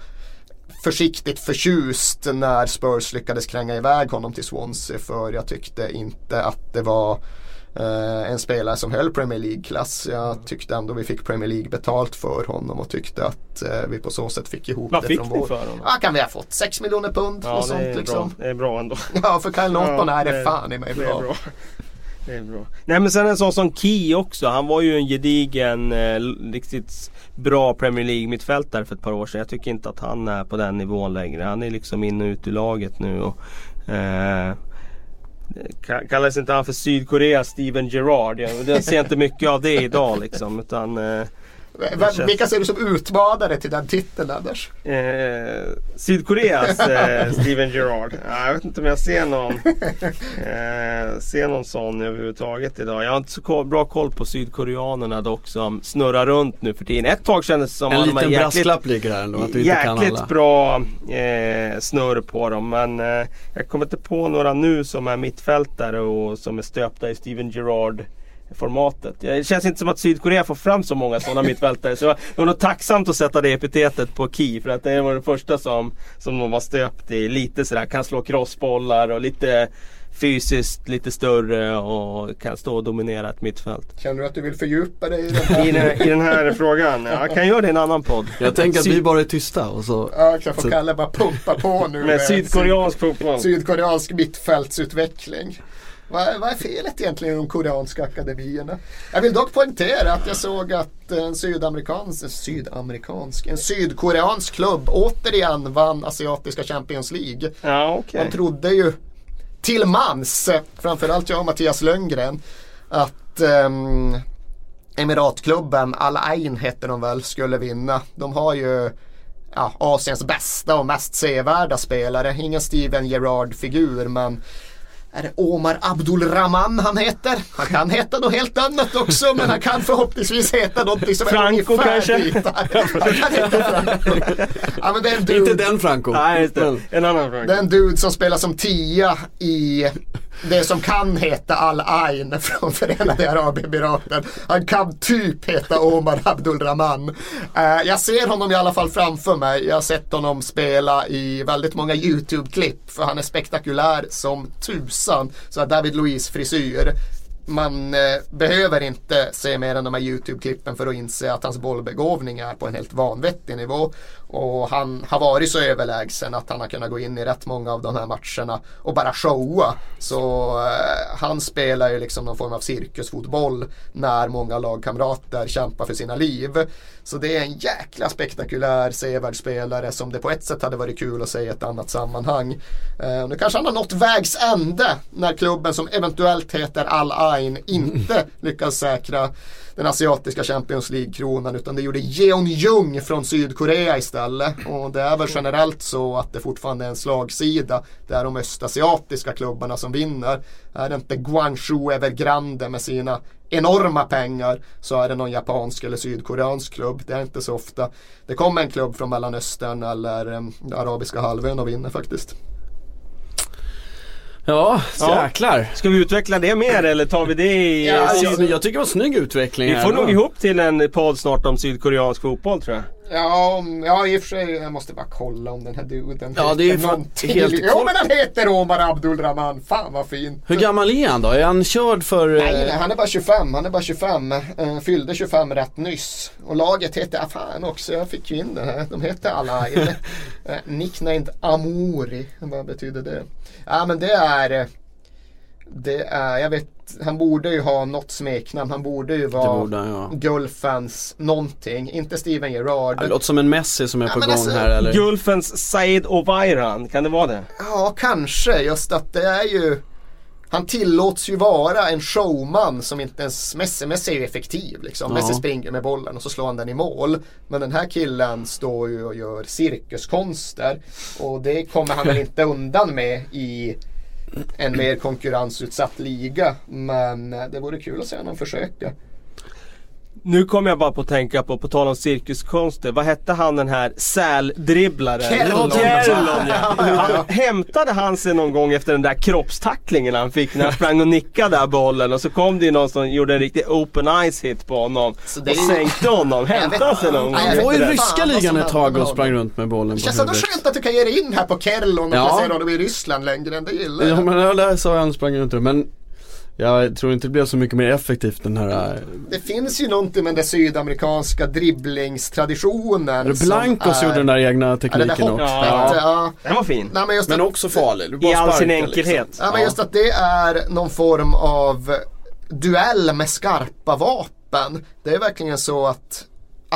försiktigt förtjust när Spurs lyckades kränga iväg honom till Swansea för jag tyckte inte att det var eh, en spelare som höll Premier League-klass. Jag tyckte ändå vi fick Premier League betalt för honom och tyckte att eh, vi på så sätt fick ihop Vad det fick från ni vår... för honom? Ja, kan vi ha fått 6 miljoner pund Ja, och det sånt är, liksom. bra. det är bra ändå. Ja, för Kyle Norton Ja, är det det- fan i mig Det är bra. bra. Det är bra. Nej men sen en sån som Key också. Han var ju en gedigen, eh, riktigt bra Premier League mittfältare för ett par år sedan. Jag tycker inte att han är på den nivån längre. Han är liksom in och ut ur laget nu. Och, eh, Kallades Kallas inte han för Sydkoreas Steven Gerrard? Jag, jag ser inte mycket av det idag liksom. Utan, eh, känns- Vilka ser du som utmanare till den titeln Anders? Eh, Sydkoreas eh, Steven Gerrard. Ja, jag vet inte om jag ser någon, eh, ser någon sån överhuvudtaget idag. Jag har inte så bra koll på sydkoreanerna dock som snurrar runt nu för tiden. Ett tag kändes det som En att de liten jäkligt, brasklapp ligger här ändå, att du inte kan jäkligt bra eh, snurr på dem. Men eh, jag kommer inte på några nu som är mittfältare och som är stöpta i Steven Gerrard formatet. Det känns inte som att Sydkorea får fram så många sådana mittfältare. Så det var nog tacksamt att sätta det epitetet på Ki. För att det var den första som, som de var stöpt i. Lite sådär, kan slå crossbollar och lite fysiskt lite större och kan stå och dominera ett mittfält. Känner du att du vill fördjupa dig i den här? I den, i den här frågan? Jag kan göra det i en annan podd. Jag tänker att vi bara är tysta och så Ja, jag får Kalle bara pumpa på nu Med sydkoreansk fotboll. sydkoreansk mittfältsutveckling. Vad, vad är felet egentligen i de koreanska akademierna? Jag vill dock poängtera att jag såg att en sydamerikansk, en sydamerikansk, en sydkoreansk klubb återigen vann Asiatiska Champions League. Ja, okej. Man trodde ju till mans, framförallt jag och Mattias Lönngren, att um, Emiratklubben Al Ain hette de väl, skulle vinna. De har ju ja, Asiens bästa och mest sevärda spelare. Ingen Steven Gerrard-figur men är det Omar Abdulrahman han heter? Han kan heta något helt annat också men han kan förhoppningsvis heta någonting som Franco är ungefär kanske? dit. Han kan heta Franco. Ja, men det är en dude. Inte den Franco. Nej, En annan Det är fråga. en dude som spelar som tia i det som kan heta Al Ain från Förenade Arabemiraten. Han kan typ heta Omar Abdulrahman. Eh, jag ser honom i alla fall framför mig. Jag har sett honom spela i väldigt många YouTube-klipp för han är spektakulär som tusan. Så har David Luiz frisyr. Man eh, behöver inte se mer än de här YouTube-klippen för att inse att hans bollbegåvning är på en helt vanvettig nivå. Och han har varit så överlägsen att han har kunnat gå in i rätt många av de här matcherna och bara showa. Så eh, han spelar ju liksom någon form av cirkusfotboll när många lagkamrater kämpar för sina liv. Så det är en jäkla spektakulär sevärd spelare som det på ett sätt hade varit kul att se i ett annat sammanhang. Eh, nu kanske han har nått vägs ände när klubben som eventuellt heter Al Ain inte [LAUGHS] lyckas säkra den asiatiska Champions League-kronan utan det gjorde Jeonjung från Sydkorea istället. Och det är väl generellt så att det fortfarande är en slagsida. Det är de östasiatiska klubbarna som vinner. Är det inte Guangzhou Evergrande med sina enorma pengar så är det någon japansk eller sydkoreansk klubb. Det är inte så ofta. Det kommer en klubb från Mellanöstern eller um, arabiska halvön och vinner faktiskt. Ja, Ja. jäklar. Ska vi utveckla det mer eller tar vi det i... Ja, Ja, alltså- jag tycker det var snygg utveckling vi här får då. nog ihop till en podd snart om sydkoreansk fotboll tror jag. Ja, om- ja i och för sig. Jag måste bara kolla om den här duden Ja, det är någonting. helt- Jo men han heter Omar Abdulrahman. Fan vad fint. Hur gammal är han då? Är han körd för... Nej, eh, nej, han är bara 25. Han är bara 25. Eh, fyllde 25 rätt nyss. Och laget heter, ah, fan också, jag fick ju in den här. De heter Alain. [LAUGHS] eh, nicknamed Amori. Vad betyder det? Ja men det är eh, det är, jag vet, han borde ju ha något smeknamn. Han borde ju vara borde ja. Gulfens någonting. Inte Steven Gerrard. Det låter som en Messi som är Ja, på gång alltså, här eller? Gulfens Said Ovairan, kan det vara det? Ja, kanske. Just att det är ju... Han tillåts ju vara en showman som inte ens... Messi, Messi är ju effektiv liksom. Ja. Messi springer med bollen och så slår han den i mål. Men den här killen står ju och gör cirkuskonster. Och det kommer han väl [LAUGHS] inte undan med i en mer konkurrensutsatt liga. Men eh, det vore kul att se honom försöka. Nu kommer jag bara på att tänka på, på tal om cirkuskonster, vad hette han den här säldribblaren? Kerlon ja. Han, hämtade han sig någon gång efter den där kroppstacklingen han fick när han sprang och nickade där bollen och så kom det ju någon som gjorde en riktig open eyes hit på honom Så det och är- sänkte honom. Hämtade han sig någon gång? Jag Han var i ryska ligan ett tag och sprang runt med bollen Det på känns ändå huvudet. skönt att du kan ge dig in här på Kerlon och Ja. placera honom i Ryssland längre än det gillar Ja jag. men det där sa han sprang runt men jag tror inte det blev så mycket mer effektivt den här eh, Det finns ju någonting med den dribblingstraditionen dribblingstraditionen. Blancos är- gjorde den där egna Ja, det tekniken där hoppet. också. Ja. Ja. Den var fin. Nej, men just Men att, också farlig, du bara I all sin sparkar, enkelhet. Liksom. ja, men just att det är någon form av duell med skarpa vapen. Det är verkligen så att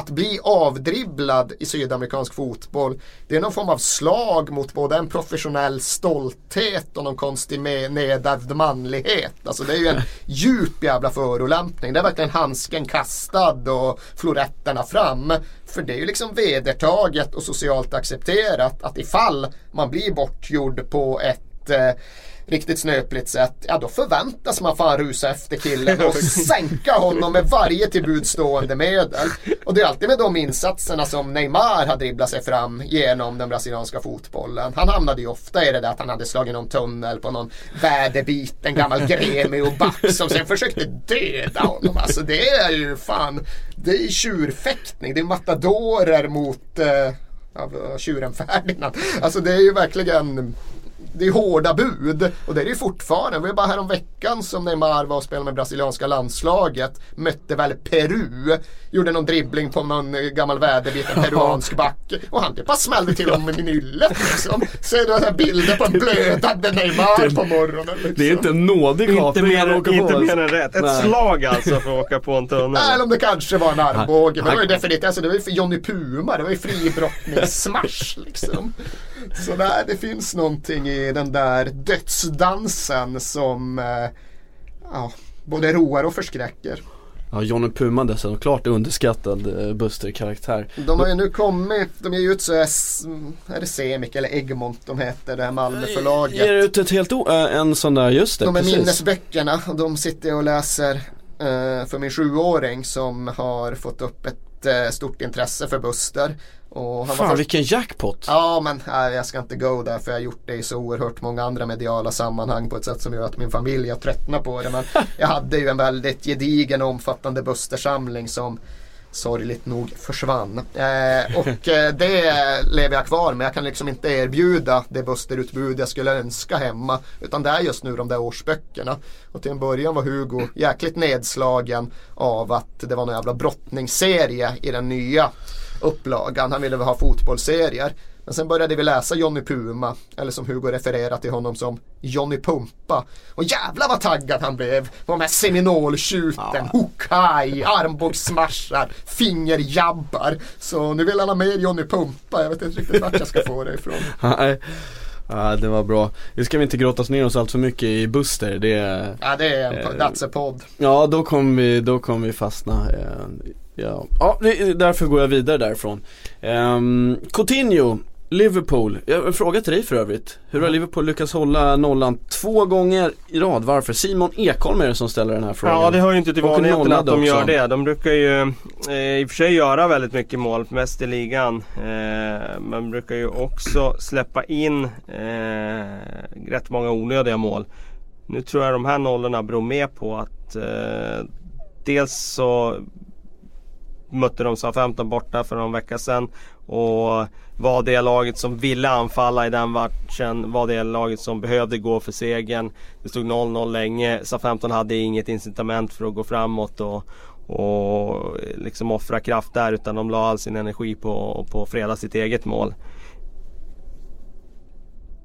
att bli avdribblad i sydamerikansk fotboll Det är någon form av slag mot både en professionell stolthet och någon konstig nedärvd manlighet. Alltså det är ju en djup jävla förolämpning. Det är verkligen handsken kastad och floretterna fram. För det är ju liksom vedertaget och socialt accepterat att ifall man blir bortgjord på ett ett eh, riktigt snöpligt sätt, ja då förväntas man fan rusa efter killen och [LAUGHS] sänka honom med varje tillbudstående medel. Och det är alltid med de insatserna som Neymar har dribblat sig fram genom den brasilianska fotbollen. Han hamnade ju ofta i det där att han hade slagit någon tunnel på någon väderbit, en gammal Gremio-back som sen försökte döda honom. Alltså det är ju fan, det är tjurfäktning, det är matadorer mot eh, av tjuren Ferdinand. Alltså det är ju verkligen det är hårda bud och det är det ju fortfarande. Det var ju bara häromveckan som Neymar var och spelade med brasilianska landslaget. Mötte väl Peru. Gjorde någon dribbling på någon gammal väderbit, en peruansk back. Och han typ bara smällde till honom med nyllet liksom. Ser du här bilder på en blödande Neymar på morgonen. Liksom. Det är inte en nådig Inte kapning mer, inte mer än rätt. Ett Nej. slag alltså för att åka på en tunnel. Eller om det kanske var en armbåge. Men det var ju definitivt, alltså det var ju för Johnny Puma. Det var ju fribrottningssmash liksom. Så där, det finns någonting i den där dödsdansen som eh, ja, både roar och förskräcker. Ja, Johnny Puma dessutom, klart underskattad eh, Buster-karaktär. De har ju nu kommit, de ger ut så är, s- är det Semik eller Egmont de heter, det här Malmöförlaget. Ger ut ett helt o- äh, en sån där, just det, De är precis. minnesböckerna och de sitter och läser eh, för min sjuåring som har fått upp ett eh, stort intresse för Buster. Och Fan först- vilken jackpot! Ja men nej, jag ska inte go där för jag har gjort det i så oerhört många andra mediala sammanhang på ett sätt som gör att min familj har tröttnat på det. Men [LAUGHS] jag hade ju en väldigt gedigen och omfattande Buster-samling som sorgligt nog försvann. Eh, och eh, det lever jag kvar med. Jag kan liksom inte erbjuda det Buster-utbud jag skulle önska hemma. Utan det är just nu de där årsböckerna. Och till en början var Hugo jäkligt nedslagen av att det var någon jävla brottningsserie i den nya upplagan. Han ville ha fotbollsserier. Men sen började vi läsa Johnny Puma, eller som Hugo refererar till honom som Johnny Pumpa. Och jävlar vad taggad han blev på de här seminoltjuten, hookaj, armbågssmashar, fingerjabbar. Så nu vill han ha mer Johnny Pumpa, jag vet inte riktigt vart jag ska få det ifrån. [LAUGHS] Nej. Ja, det var bra. Nu ska vi inte grottas ner oss allt för mycket i Buster. Det Ja det är en Eh, podd. ja då kommer vi, då kommer vi fastna. Eh, ja, ja därför går jag vidare därifrån. Um, Coutinho, Liverpool. Jag har en fråga till dig för övrigt. Hur har Liverpool lyckats hålla nollan två gånger i rad? Varför? Simon Ekholm är det som ställer den här frågan. Ja det hör ju inte till vanligheten att de gör också. det. De brukar ju eh, i och för sig göra väldigt mycket mål, mest i ligan. Eh, men brukar ju också släppa in eh, rätt många onödiga mål. Nu tror jag de här nollorna beror mer på att eh, dels så mötte de SA-15 borta för någon vecka sedan. Och var det laget som ville anfalla i den matchen. Var det laget som behövde gå för segern. Det stod 0-0 länge. SA-15 hade inget incitament för att gå framåt och, och liksom offra kraft där. Utan de la all sin energi på, på att freda sitt eget mål.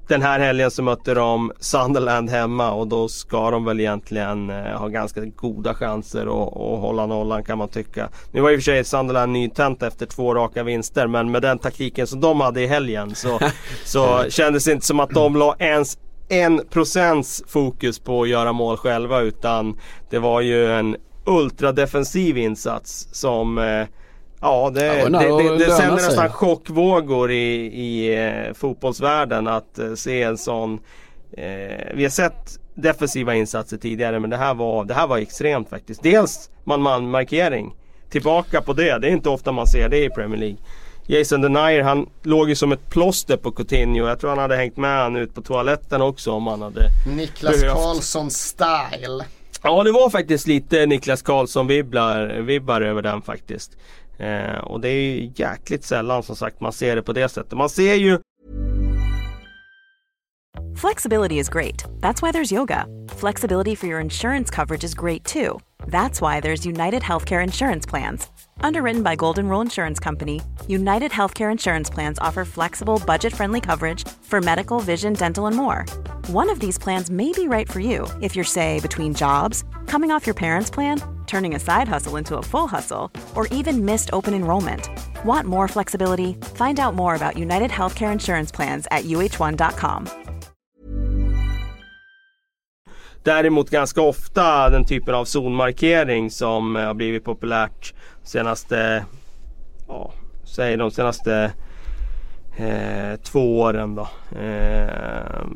Den här helgen så mötte de Sunderland hemma och då ska de väl egentligen eh, ha ganska goda chanser att, att hålla nollan kan man tycka. Nu var i och för sig Sunderland nytänt efter två raka vinster men med den taktiken som de hade i helgen så, [LAUGHS] så kändes det inte som att de la ens en procents fokus på att göra mål själva utan det var ju en ultradefensiv insats som eh, Ja det, Ja, det, det det, sänder sig. nästan chockvågor i, i eh, fotbollsvärlden att eh, se en sån eh, Vi har sett defensiva insatser tidigare men det här var, det här var extremt faktiskt. Dels man-man markering. Tillbaka på det, det är inte ofta man ser det i Premier League. Jason Denier han låg ju som ett plåster på Coutinho. Jag tror han hade hängt med han ut på toaletten också om han hade Niklas Behövt. Karlsson style. Ja det var faktiskt lite Niklas Karlsson vibbar, vibbar över den faktiskt. Eh, och det är ju jäkligt sällan som sagt man ser det på det sättet. Man ser ju Flexibility is great. That's why there's yoga. Flexibility for your insurance coverage is great too. That's why there's United Healthcare Insurance Plans. Underwritten by Golden Rule Insurance Company, United Healthcare Insurance Plans offer flexible, budget friendly coverage for medical, vision, dental, and more. One of these plans may be right for you if you're, say, between jobs, coming off your parents' plan, turning a side hustle into a full hustle, or even missed open enrollment. Want more flexibility? Find out more about United Healthcare Insurance Plans at uh1.com. Däremot ganska ofta den typen av zonmarkering som eh, har blivit populärt senaste, ja, säg de senaste eh, två åren då. Eh,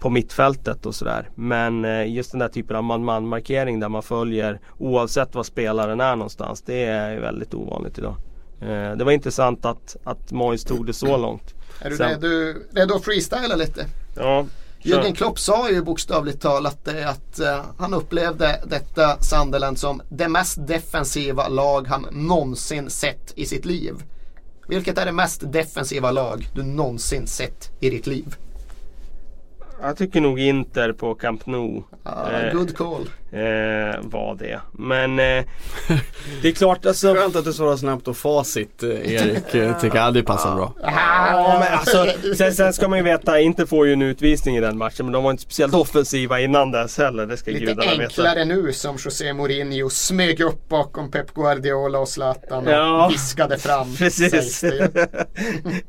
på mittfältet och sådär. Men eh, just den där typen av man-man markering där man följer oavsett var spelaren är någonstans. Det är väldigt ovanligt idag. Eh, det var intressant att, att Moyes tog det så långt. Är du Sen- redo, redo att freestyla lite? Ja, Jürgen Klopp sa ju bokstavligt talat att eh, han upplevde detta Sunderland som det mest defensiva lag han någonsin sett i sitt liv. Vilket är det mest defensiva lag du någonsin sett i ditt liv? Jag tycker nog Inter på Camp Nou. Ah, Eh, good call. Eh, var det. Men eh, [LAUGHS] det är klart alltså. Skönt att du svarar snabbt och facit eh, [LAUGHS] Erik, eh, tycker jag det passar bra. Ja, men alltså, sen, sen ska man ju veta, inte får ju en utvisning i den matchen men de var inte speciellt offensiva innan dess heller. Det ska Lite gudarna veta. enklare nu som José Mourinho smög upp bakom Pep Guardiola och Zlatan och Ja. viskade fram. [LAUGHS] Precis. det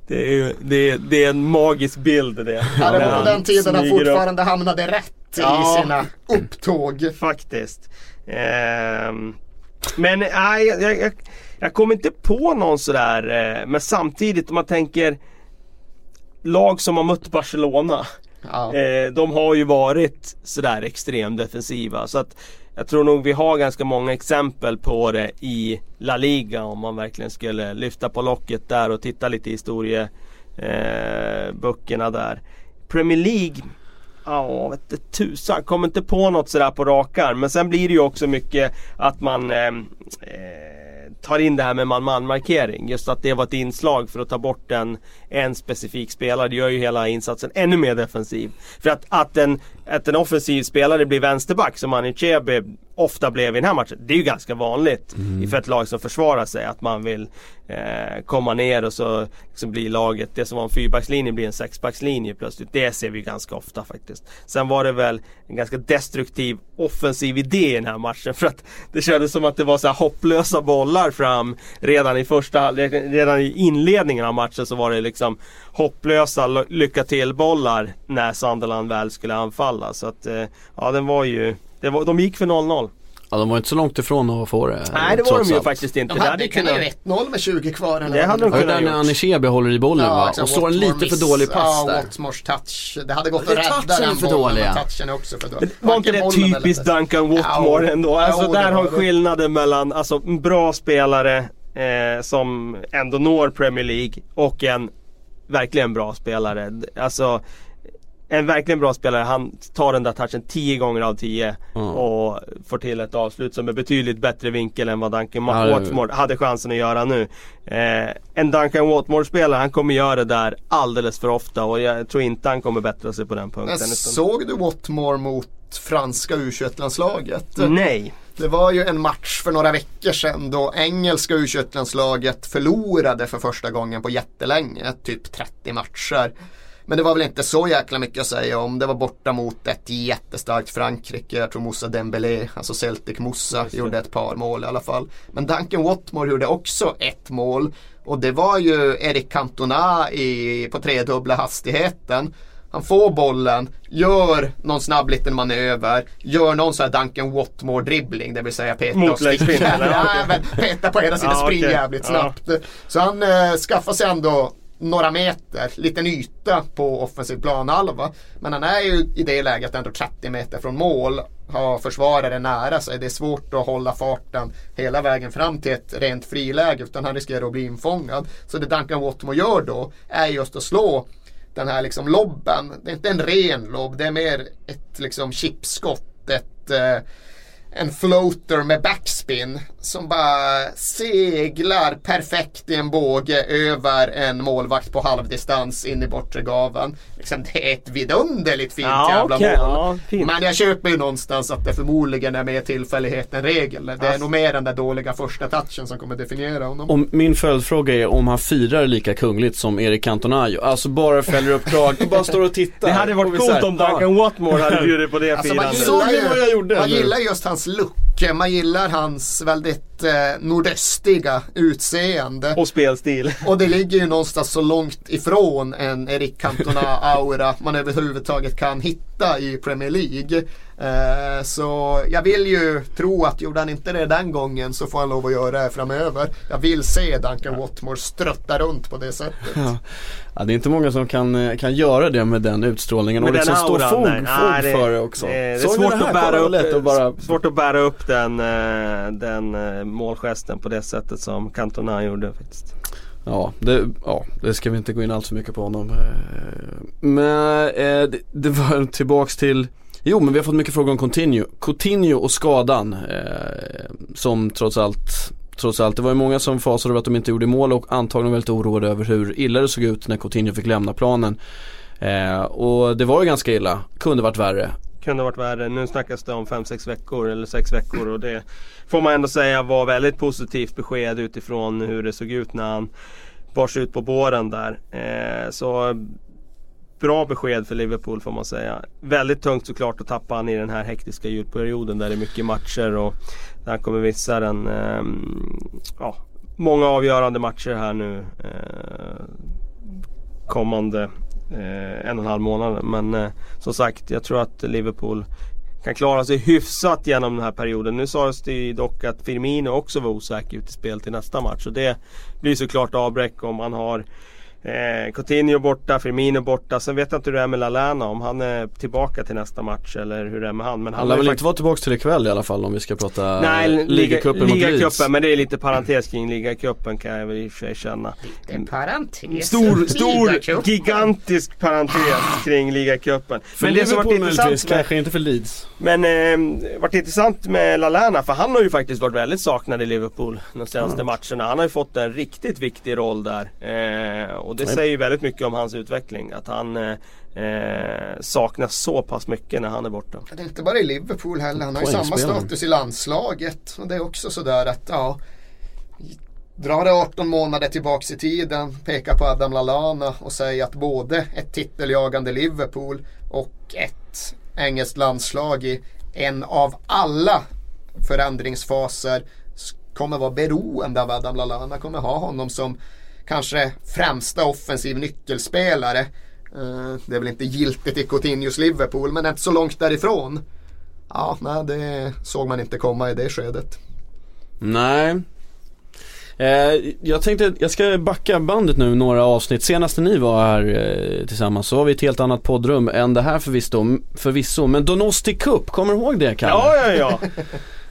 det, är ju, det, är, det är en magisk bild det. Ja, det var på den tiden han smyger upp. fortfarande hamnade rätt Ja. i sina upptåg. Faktiskt. Ehm, men nej, jag, jag, jag, kommer inte på någon sådär. Eh, men samtidigt om man tänker lag som har mött Barcelona. Ja. Eh, de har ju varit sådär extremt defensiva. Så att jag tror nog vi har ganska många exempel på det i La Liga om man verkligen skulle lyfta på locket där och titta lite i historieböckerna eh, där. Premier League Ja, vette tusan. Kommer inte på något sådär på rak arm. Men sen blir det ju också mycket att man ehm, eh, tar in det här med man-man markering. Just att det var ett inslag för att ta bort en, en specifik spelare. Det gör ju hela insatsen ännu mer defensiv. För att, att, en, att en offensiv spelare blir vänsterback som Anichebe ofta blev i den här matchen. Det är ju ganska vanligt för ett lag som försvarar sig. Att man vill eh, komma ner och så liksom blir laget, det som var en fyrbackslinje blir en sexbackslinje plötsligt. Det ser vi ganska ofta faktiskt. Sen var det väl en ganska destruktiv offensiv idé i den här matchen. [LAUGHS] För att det kändes som att det var så hopplösa bollar fram redan i första. Redan i inledningen av matchen så var det liksom hopplösa lycka till bollar när Sunderland väl skulle anfalla. Så att eh, ja, den var ju det var, de gick för 0-0. Ja, de var inte så långt ifrån att få det. Nej det var de ju allt. faktiskt inte. De Det hade kunnat göra 1-0 med 20 kvar. Eller Det hade de Ja, kunnat där när gjort. Anichebe håller i bollen va? exakt. Och slår en lite för dålig pass ja, där. Watmores touch. Det hade gått att rädda touchen den för bollen, dålig, men ja. touchen är också för dålig. Var inte det typiskt. Duncan Watmore Ja, ändå? Alltså det där har det. skillnaden mellan alltså, en bra spelare eh, som ändå når Premier League och en verkligen bra spelare. Alltså en verkligen bra spelare, han tar den där touchen 10 gånger av 10 Mm. och får till ett avslut som är betydligt bättre vinkel än vad Duncan Ja, Watmore hade chansen att göra nu. Eh, en Duncan Watmore-spelare, han kommer göra det där alldeles för ofta och jag tror inte han kommer bättra sig på den punkten. Men såg du Watmore mot franska U21-landslaget? Nej. Det var ju en match för några veckor sedan då engelska U21-landslaget förlorade för första gången på jättelänge, typ 30 matcher. Men det var väl inte så jäkla mycket att säga om. Det var borta mot ett jättestarkt Frankrike. Jag tror Moussa Dembélé, alltså Celtic Moussa, gjorde ett par mål i alla fall. Men Duncan Watmore gjorde också ett mål. Och det var ju Eric Cantona i, på tredubbla hastigheten. Han får bollen, gör någon snabb liten manöver, gör någon sån här Duncan Watmore dribbling, det vill säga peta och sticka. [LAUGHS] Ja, peta på ena sidan, Ja, spring okej. jävligt Ja. snabbt. Så han eh, skaffar sig ändå några meter, liten yta på offensiv planhalva. Men han är ju i det läget ändå 30 meter från mål. Har försvarare nära sig. Det är svårt att hålla farten hela vägen fram till ett rent friläge. Utan han riskerar att bli infångad. Så det Duncan Watmo gör då är just att slå den här liksom lobben. Det är inte en ren lobb. Det är mer ett liksom chipskott. Ett, eh, en floater med backspin som bara seglar perfekt i en båge över en målvakt på halvdistans in i bortre gaven. Liksom, det är ett vidunderligt fint Ja, jävla okej, mål. ja, fint. Men jag köper ju någonstans att det förmodligen är mer tillfällighet än regel. Det är Alltså. nog mer den där dåliga första touchen som kommer definiera honom. Och min följdfråga är om han firar lika kungligt som Erik Cantona. Alltså bara fäller upp kragen och bara står och tittar. Det hade varit coolt om Duncan Watmore hade bjudit på det Alltså man firandet. Såg gillar, vad jag ju, gjorde, man gillar just hans hans look Man gillar hans väldigt eh, nordöstiga utseende. Och spelstil. Och det ligger ju någonstans så långt ifrån en Eric Cantona-aura man överhuvudtaget kan hitta i Premier League. Eh, så jag vill ju tro att gjorde han inte det den gången så får han lov att göra det framöver. Jag vill se Duncan Watmore strötta runt på det sättet. Ja. ja, det är inte många som kan, eh, kan göra det med den utstrålningen Med och liksom den stå fog, nej. Nej, fog det- för det också. Det är Såg ni svårt det att, bära upp, lätt att bara... svårt att bära upp den, eh, den eh, målgesten på det sättet som Cantona gjorde faktiskt. Ja det, ja, det ska vi inte gå in allt för mycket på honom. Eh, men det, det var [LAUGHS] tillbaks till Jo men vi har fått mycket frågor om Coutinho. Coutinho och skadan eh, som trots allt Trots allt, det var ju många som fasade över att de inte gjorde mål och antagligen väldigt oroade över hur illa det såg ut när Coutinho fick lämna planen. Eh, och det var ju ganska illa, kunde varit värre. Kunde varit värre. Nu snackas det om 5-6 veckor eller 6 veckor och det får man ändå säga var väldigt positivt besked utifrån hur det såg ut när han bars ut på båren där. Eh, så bra besked för Liverpool får man säga. Väldigt tungt såklart att tappa han i den här hektiska julperioden där det är mycket matcher och där han kommer missa den, Eh, ja, många avgörande matcher här nu eh, kommande Eh, en och en halv månad. Men eh, som sagt, jag tror att Liverpool kan klara sig hyfsat genom den här perioden. Nu sades det ju dock att Firmino också var osäker ut i spel till nästa match. Och det blir såklart avbräck om man har Eh, Coutinho borta, Firmino borta. Sen vet jag inte hur det är med Lallana om han är tillbaka till nästa match eller hur det är med han. Men han Han lär väl faktiskt- inte vara tillbaka till ikväll i alla fall om vi ska prata Nej, ligacupen mot Leeds. men det är lite parentes kring ligacupen kan jag väl i och för sig känna. En parentes. Stor, stor, gigantisk parentes kring ligacupen. För Men det som varit intressant med, kanske inte för Leeds. men eh, varit intressant med Lallana för han har ju faktiskt varit väldigt saknad i Liverpool de senaste matcherna. Han har ju fått en riktigt viktig roll där. Eh, och det Nej. säger väldigt mycket om hans utveckling. Att han eh, eh, saknas så pass mycket när han är borta. Det är inte bara i Liverpool heller. Han har ju samma status i landslaget. Och det är också sådär att ja. Dra det 18 månader tillbaks i tiden, peka på Adam Lallana och säga att både ett titeljagande Liverpool och ett engelskt landslag i en av alla förändringsfaser kommer vara beroende av Adam Lallana. Kommer ha honom som kanske främsta offensiv nyckelspelare. Eh, Det är väl inte giltigt i Coutinhos Liverpool men inte så långt därifrån. Ja, nej, det såg man inte komma i det skedet. Nej. Eh, jag tänkte, jag ska backa bandet nu några avsnitt. Senast när ni var här eh, tillsammans så var vi ett helt annat poddrum än det här förvisso. förvisso. Men Donosti Cup, kommer du ihåg det Kalle? Ja, ja, ja.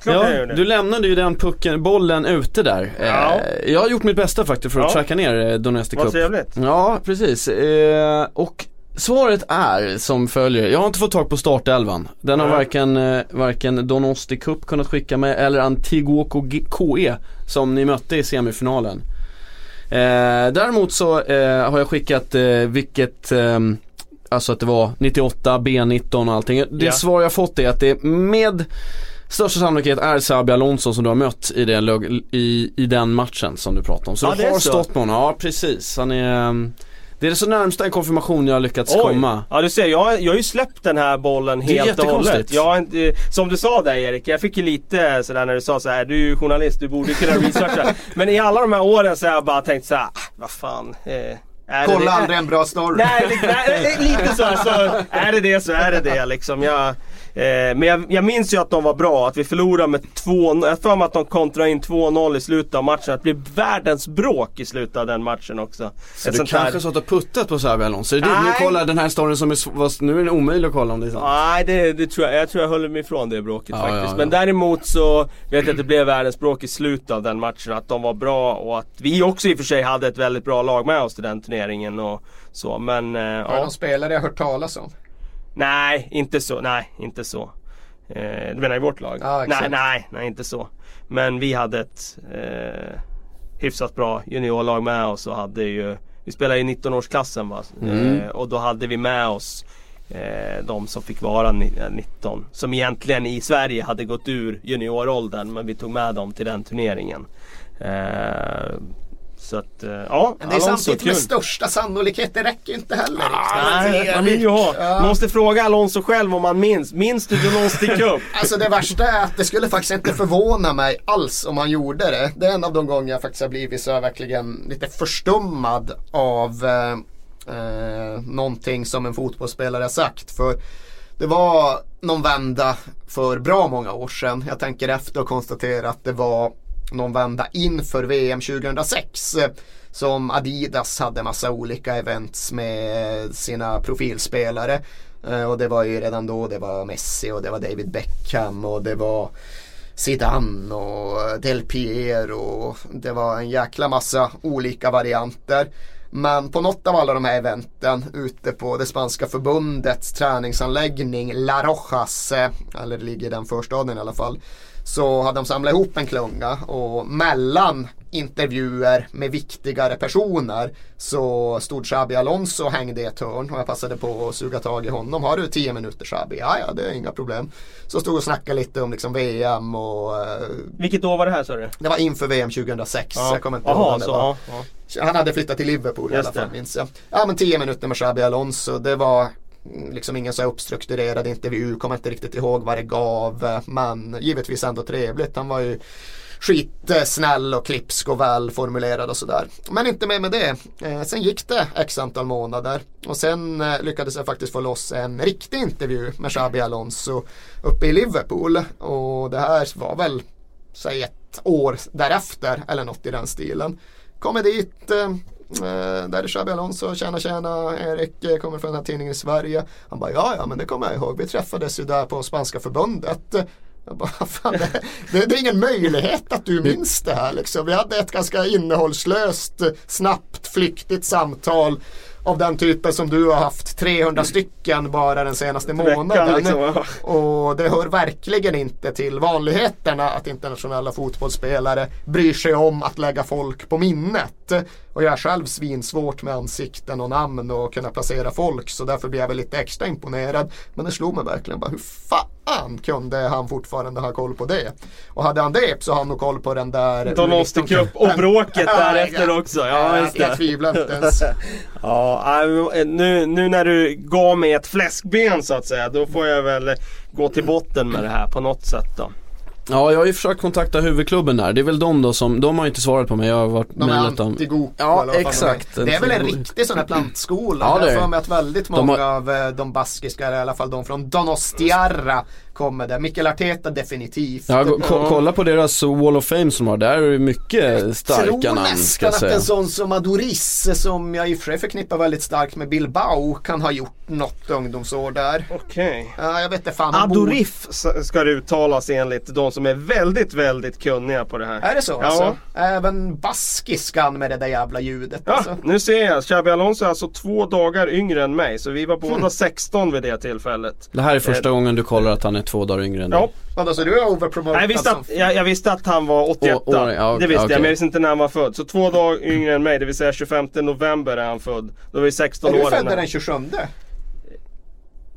Klart Ja, du lämnade ju den pucken, bollen ute där. Ja. Eh, jag har gjort mitt bästa faktiskt för att Ja. tracka ner eh, Vad Cup. trevligt. Ja, precis. Eh, och svaret är som följer. Jag har inte fått tag på startelvan. Den har varken, varken Donosti Cup kunnat skicka med eller Antiguoco KE som ni mötte i semifinalen. Eh, däremot så eh, har jag skickat eh, vilket ehm, Alltså att det var 98, B19 och allting. Det Ja. svar jag fått är att det med största sannolikhet är Xabi Alonso som du har mött i den, i, i den matchen som du pratade om. Så Ja, du det har så. stått med honom, ja precis. Han är, ehm, det är det så närmsta en konfirmation jag har lyckats komma. Ja du ser, jag, jag har ju släppt den här bollen helt och hållet. Jag inte, som du sa där Erik, jag fick ju lite sådär när du sa så här: du är ju journalist, du borde kunna researcha. [LAUGHS] Men i alla de här åren så har jag bara tänkt så här, ah, vad fan. Eh, är det Kolla det? aldrig en bra story. Nej, nej, lite så, så är det det så är det det liksom. Jag, eh, men jag, jag minns ju att de var bra, att vi förlorade med 2-0. Jag har för mig att de kontrade in 2-0 i slutet av matchen. Att det blev världens bråk i slutet av den matchen också. Så Ett du kanske här- satt och puttat på Xabi Alonso? Är det det? Nu Nej. kollar den här storyn som är, nu är den omöjlig att kolla om det är sant. Nej, det, det tror jag. Jag tror jag höll mig ifrån det bråket Ja, faktiskt. ja, ja. Men däremot så vet jag att det blev världens bråk i slutet av den matchen. Att de var bra och att vi också i och för sig hade ett väldigt bra lag med oss till den turneringen och så. Men eh, Har ja. någon spelare jag hört talas om? Nej, inte så. Nej, inte så. Eh, du menar i vårt lag? Exakt. nej, nej, nej, inte så. Men vi hade ett eh, hyfsat bra juniorlag med oss och hade ju Vi spelade i 19-årsklassen va? Mm. Eh, och då hade vi med oss eh, de som fick vara ni- eh, 19. Som egentligen i Sverige hade gått ur junioråldern men vi tog med dem till den turneringen. Så att, eh, ja, Men det är Alonso, samtidigt kul. med största sannolikhet, det räcker ju inte heller. Nej, man vill ju ha. Ja. Man måste fråga Alonso själv om han minns. Minns du någon stick upp? [LAUGHS] Alltså det värsta är att det skulle faktiskt inte förvåna mig alls om han gjorde det. Det är en av de gånger jag faktiskt har blivit så verkligen lite förstummad av eh, eh, någonting som en fotbollsspelare har sagt. För det var någon vända för bra många år sedan. Jag tänker efter och konstatera att det var någon vända inför VM 2006. Eh, som Adidas hade massa olika events med sina profilspelare. Eh, och det var ju redan då det var Messi och det var David Beckham och det var Zidane och eh, Del Piero och det var en jäkla massa olika varianter. Men på något av alla de här eventen ute på det spanska förbundets träningsanläggning La Rojas, eller det ligger i den förstaden i alla fall, så hade de samlat ihop en klunga och mellan intervjuer med viktigare personer så stod Xabi Alonso och hängde i ett hörn och jag passade på att suga tag i honom. Har du 10 minuter Xabi? Ja, ja, det är inga problem. Så stod och snackade lite om liksom VM och eh, Vilket år var det här sa du? det var inför VM 2006. Jag kommer inte ihåg Jaha, när det så, var. ja, ja. Han hade flyttat till Liverpool i Just alla fall det. minns jag. Ja men 10 minuter med Xabi Alonso. Det var liksom ingen så här uppstrukturerad intervju. Kommer inte riktigt ihåg vad det gav. Men givetvis ändå trevligt. Han var ju skitsnäll och klipsk och välformulerad och sådär. Men inte mer med det. Eh, sen gick det x antal månader och sen eh, lyckades jag faktiskt få loss en riktig intervju med Xabi Alonso uppe i Liverpool. Och det här var väl säg ett år därefter eller något i den stilen. Kommer dit, eh, eh, där är Xabi Alonso, tjena tjena, Erik eh, kommer från den här tidningen i Sverige. Han bara, ja ja men det kommer jag ihåg, vi träffades ju där på spanska förbundet. Jag bara, [LAUGHS] fan, det, det, det är ingen möjlighet att du minns det här liksom. Vi hade ett ganska innehållslöst, snabbt, flyktigt samtal av den typen som du har haft 300 stycken bara den senaste månaden. Liksom. Och det hör verkligen inte till vanligheterna att internationella fotbollsspelare bryr sig om att lägga folk på minnet. Och jag är själv svinsvårt med ansikten och namn och kunna placera folk så därför blir jag väl lite extra imponerad. Men det slog mig verkligen bara hur fan kunde han fortfarande ha koll på det? Och hade han det så har han nog koll på den där De måste upp och bråket därefter också. Ja, just Jag det. tvivlar inte ens. [LAUGHS] Ja, nu, nu när du gav mig ett fläskben så att säga, då får jag väl gå till botten med det här på något sätt då. Ja, jag har ju försökt kontakta huvudklubben där. Det är väl de då som, de har inte svarat på mig. Jag har varit De är mejlat dem. anti-Goku Ja, exakt. de. Det är väl en riktig sån här plantskola. Ja, det jag är har det. för mig att väldigt De många har- av eh, de baskiska, eller i alla fall de från Donostiarra kommer där. Mikael Arteta definitivt. Ja, ko- ko- kolla på deras Wall of Fame som de har. Där är det mycket starka tror namn ska nästan jag att en sån som Adoris, som jag i och för sig förknippar väldigt starkt med Bilbao, kan ha gjort något ungdomsår där. Okej. Ja, jag vet inte fan. han bor- Adorif ska det uttalas enligt de som är väldigt, väldigt kunniga på det här. Är det så Ja. alltså? Även baskiskan med det där jävla ljudet Ja, alltså. nu ser jag. Xabi Alonso är alltså två dagar yngre än mig. Så vi var båda Hmm. 16 vid det tillfället. Det här är första gången du kollar att han är två dagar yngre än dig. Ja, Vadå, så du är overpromotad jag visste, att, jag, jag visste att han var 81 Å- år, ja, Det visste okej. jag, men jag visste inte när han var född. Så två dagar yngre än mig, det vill säga 25 november är han född. Då var vi 16 Är år. du född den 27?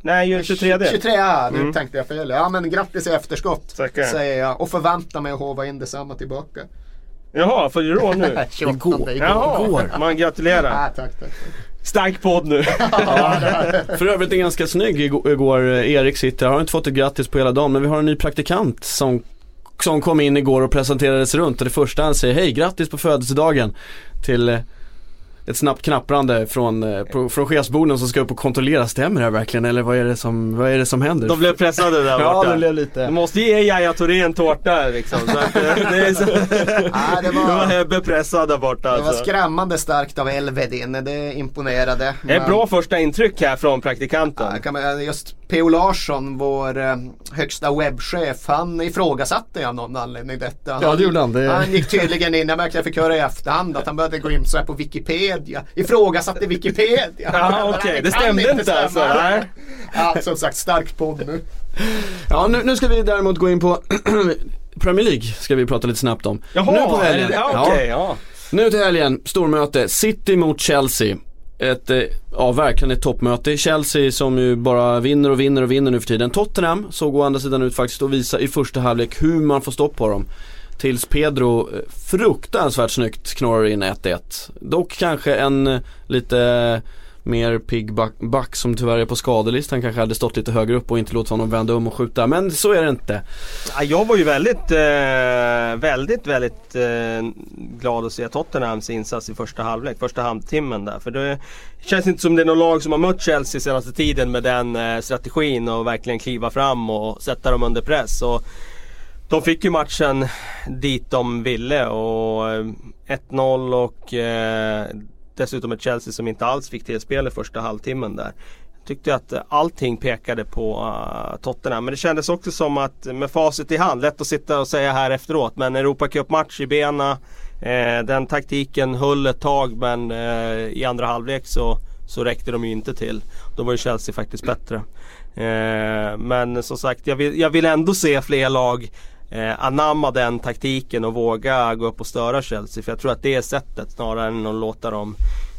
Nej, ju 23. 23, ja, nu Mm. tänkte jag fel. Ja men grattis i efterskott. Tackar. Säger jag och förväntar mig att håva in detsamma tillbaka. Jaha, fyller du år nu? 28 Igår. igår. Jaha, man gratulerar. Ah, tack, tack. Stark podd nu. [LAUGHS] För övrigt är ganska snygg igår, igår eh, Erik sitter, har inte fått ett grattis på hela dagen men vi har en ny praktikant som, som kom in igår och presenterades runt och det första han säger, hej grattis på födelsedagen till eh, ett snabbt knapprande från, eh, från chefsborden som ska upp och kontrollera, stämmer det här verkligen eller vad är det som, vad är det som händer? De blev pressade där [LAUGHS] Ja, borta. det blev lite. Du måste ge Yahya Touré en tårta liksom. Så att, eh, [LAUGHS] det, är så, Ah, det var [LAUGHS] var, Hebbe pressad där borta det var alltså. skrämmande starkt av Elvedin. Det imponerade. Det är Men- bra första intryck här från praktikanten. Ja, kan man, just P.O. Larsson, vår eh, högsta webbchef, han ifrågasatte av någon anledning detta. Ja, det gjorde han. Det- Han gick tydligen in, jag märkte jag fick höra i efterhand att han började gå in så här på Wikipedia. Ifrågasatte Wikipedia. Ja, okej. Nej, Det stämde inte alltså, stämma. nej. Ja, som sagt, stark podd nu. Ja nu, nu ska vi däremot gå in på [CLEARS THROAT] Premier League ska vi prata lite snabbt om. Jaha, nu på helgen. det, ja, Ja. okej, ja. Nu till helgen, stormöte, City mot Chelsea. Ett, eh, ja verkligen ett toppmöte. Chelsea som ju bara vinner och vinner och vinner nu för tiden. Tottenham såg å andra sidan ut faktiskt att visa i första halvlek hur man får stopp på dem. Tills Pedro eh, fruktansvärt snyggt knorrar in 1-1. Dock kanske en eh, lite mer pigg back, back som tyvärr är på skadelistan kanske hade stått lite högre upp och inte låtit honom vända om och skjuta. Men så är det inte. Jag var ju väldigt, eh, väldigt, väldigt eh, glad att se Tottenhams insats i första halvlek, första halvtimmen där. För det känns inte som det är något lag som har mött Chelsea senaste tiden med den eh, strategin och verkligen kliva fram och sätta dem under press. Och de fick ju matchen dit de ville och eh, 1-0 och eh, dessutom ett Chelsea som inte alls fick till spel i första halvtimmen där. Jag tyckte att eh, allting pekade på uh, Tottenham. Men det kändes också som att med facit i hand, lätt att sitta och säga här efteråt. Men Europacup-match i bena. Eh, den taktiken höll ett tag men eh, i andra halvlek så, så räckte de ju inte till. Då var ju Chelsea faktiskt bättre. Eh, men som sagt, jag vill, jag vill ändå se fler lag eh, anamma den taktiken och våga gå upp och störa Chelsea. För jag tror att det är sättet snarare än att låta dem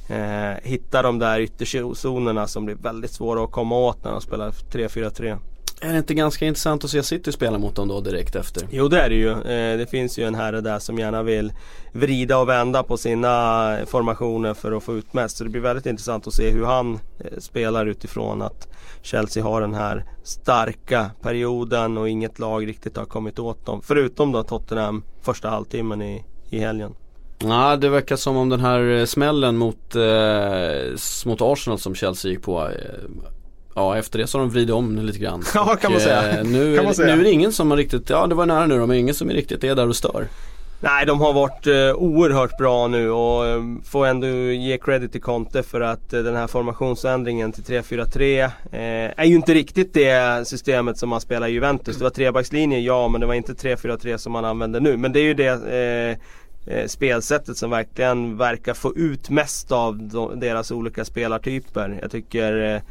eh, hitta de där ytterzonerna som blir väldigt svåra att komma åt när de spelar 3-4-3. Är det inte ganska intressant att se City spela mot dem då direkt efter? Jo det är det ju. Eh, det finns ju en herre där som gärna vill vrida och vända på sina formationer för att få ut mest. Så det blir väldigt intressant att se hur han eh, spelar utifrån att Chelsea har den här starka perioden och inget lag riktigt har kommit åt dem. Förutom då Tottenham första halvtimmen i, i helgen. Ja, det verkar som om den här eh, smällen mot, eh, mot Arsenal som Chelsea gick på eh, Ja efter det så har de vridit om lite grann. [LAUGHS] Ja kan man säga. Eh, nu, kan man säga. nu är det ingen som har riktigt, ja det var nära nu då, men ingen som är riktigt är där och stör. Nej, de har varit eh, oerhört bra nu och eh, får ändå ge credit till Conte för att eh, den här formationsändringen till 3-4-3 eh, är ju inte riktigt det systemet som man spelar i Juventus. Det var trebackslinje, ja, men det var inte 3-4-3 som man använder nu. Men det är ju det eh, spelsättet som verkligen verkar få ut mest av de, deras olika spelartyper. Jag tycker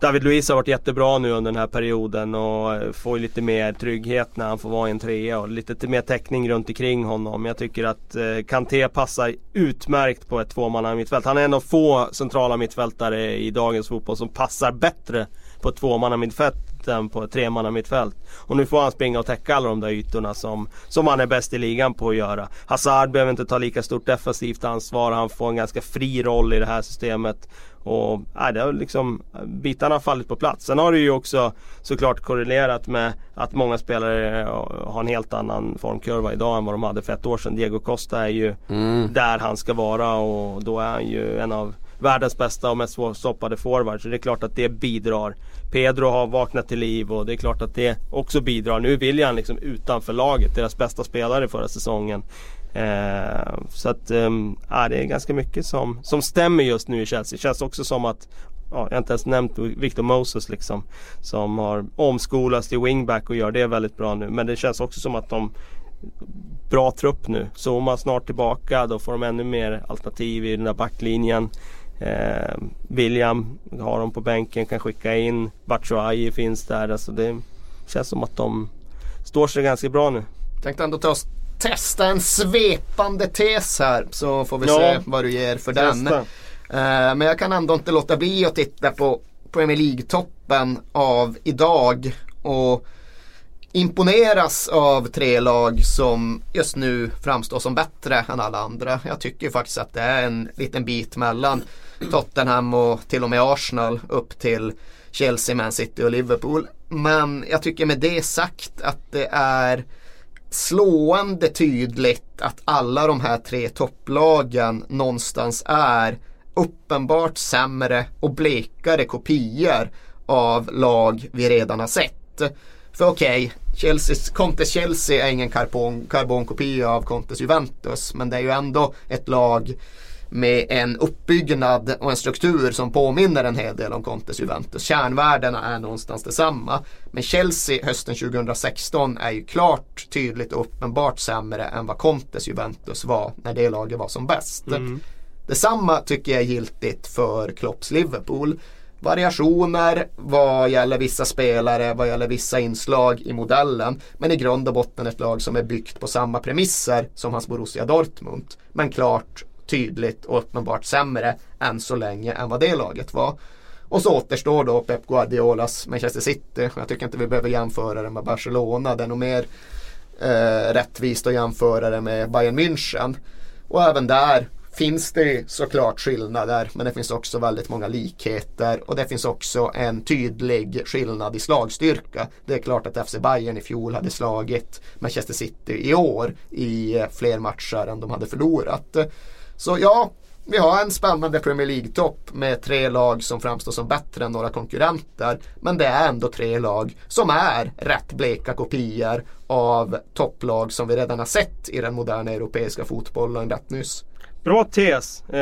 David Luiz har varit jättebra nu under den här perioden och eh, får lite mer trygghet när han får vara i en trea och lite mer täckning runt omkring honom. Jag tycker att eh, Kanté passar utmärkt på ett tvåmannamittfält. Han är en av få centrala mittfältare i dagens fotboll som passar bättre på ett tvåmannamittfält än på ett tremanna mittfält. Och nu får han springa och täcka alla de där ytorna som, som han är bäst i ligan på att göra. Hazard behöver inte ta lika stort defensivt ansvar. Han får en ganska fri roll i det här systemet. Och nej, det har liksom, bitarna har fallit på plats. Sen har det ju också såklart korrelerat med att många spelare har en helt annan formkurva idag än vad de hade för ett år sedan. Diego Costa är ju Mm. där han ska vara och då är han ju en av världens bästa och mest svårstoppade forward. Så det är klart att det bidrar. Pedro har vaknat till liv och det är klart att det också bidrar. Nu vill han liksom utanför laget, deras bästa spelare förra säsongen. Eh, så att eh, ja, det är ganska mycket som, som stämmer just nu i Chelsea. Det känns också som att Ja, jag har inte ens nämnt Victor Moses liksom. Som har omskolats till wingback och gör det väldigt bra nu. Men det känns också som att de Bra trupp nu. Zuma snart tillbaka. Då får de ännu mer alternativ i den där backlinjen. Eh, William har de på bänken, kan skicka in. Batshuayi finns där. Alltså det känns som att de står sig ganska bra nu. Tänkte ändå ta oss testa en svepande tes här så får vi Ja. se vad du ger för den. Testa. Eh, men jag kan ändå inte låta bli att titta på Premier League-toppen av idag och imponeras av tre lag som just nu framstår som bättre än alla andra. Jag tycker faktiskt att det är en liten bit mellan Tottenham och till och med Arsenal upp till Chelsea, Man City och Liverpool. Men jag tycker med det sagt att det är slående tydligt att alla de här tre topplagen någonstans är uppenbart sämre och blekare kopior av lag vi redan har sett. För okej, Chelseas- Contes Chelsea är ingen karbon, karbonkopia av Contes Juventus men det är ju ändå ett lag med en uppbyggnad och en struktur som påminner en hel del om Contes Juventus. Kärnvärdena är någonstans detsamma. Men Chelsea hösten 2016 är ju klart tydligt och uppenbart sämre än vad Contes Juventus var när det laget var som bäst. Detsamma tycker jag är giltigt för Klopps Liverpool. Variationer vad gäller vissa spelare, vad gäller vissa inslag i modellen. Men i grund och botten ett lag som är byggt på samma premisser som hans Borussia Dortmund. Men klart, tydligt och uppenbart sämre än så länge än vad det laget var. Och så återstår då Pep Guardiolas Manchester City. Jag tycker inte vi behöver jämföra det med Barcelona. Det är nog mer eh, rättvist att jämföra det med Bayern München. Och även där finns det såklart skillnader men det finns också väldigt många likheter och det finns också en tydlig skillnad i slagstyrka. Det är klart att FC Bayern i fjol hade slagit Manchester City i år i eh, fler matcher än de hade förlorat. Så ja, vi har en spännande Premier League-topp med tre lag som framstår som bättre än några konkurrenter. Men det är ändå tre lag som är rätt bleka kopior av topplag som vi redan har sett i den moderna europeiska fotbollen rätt nyss. Bra tes. Eh,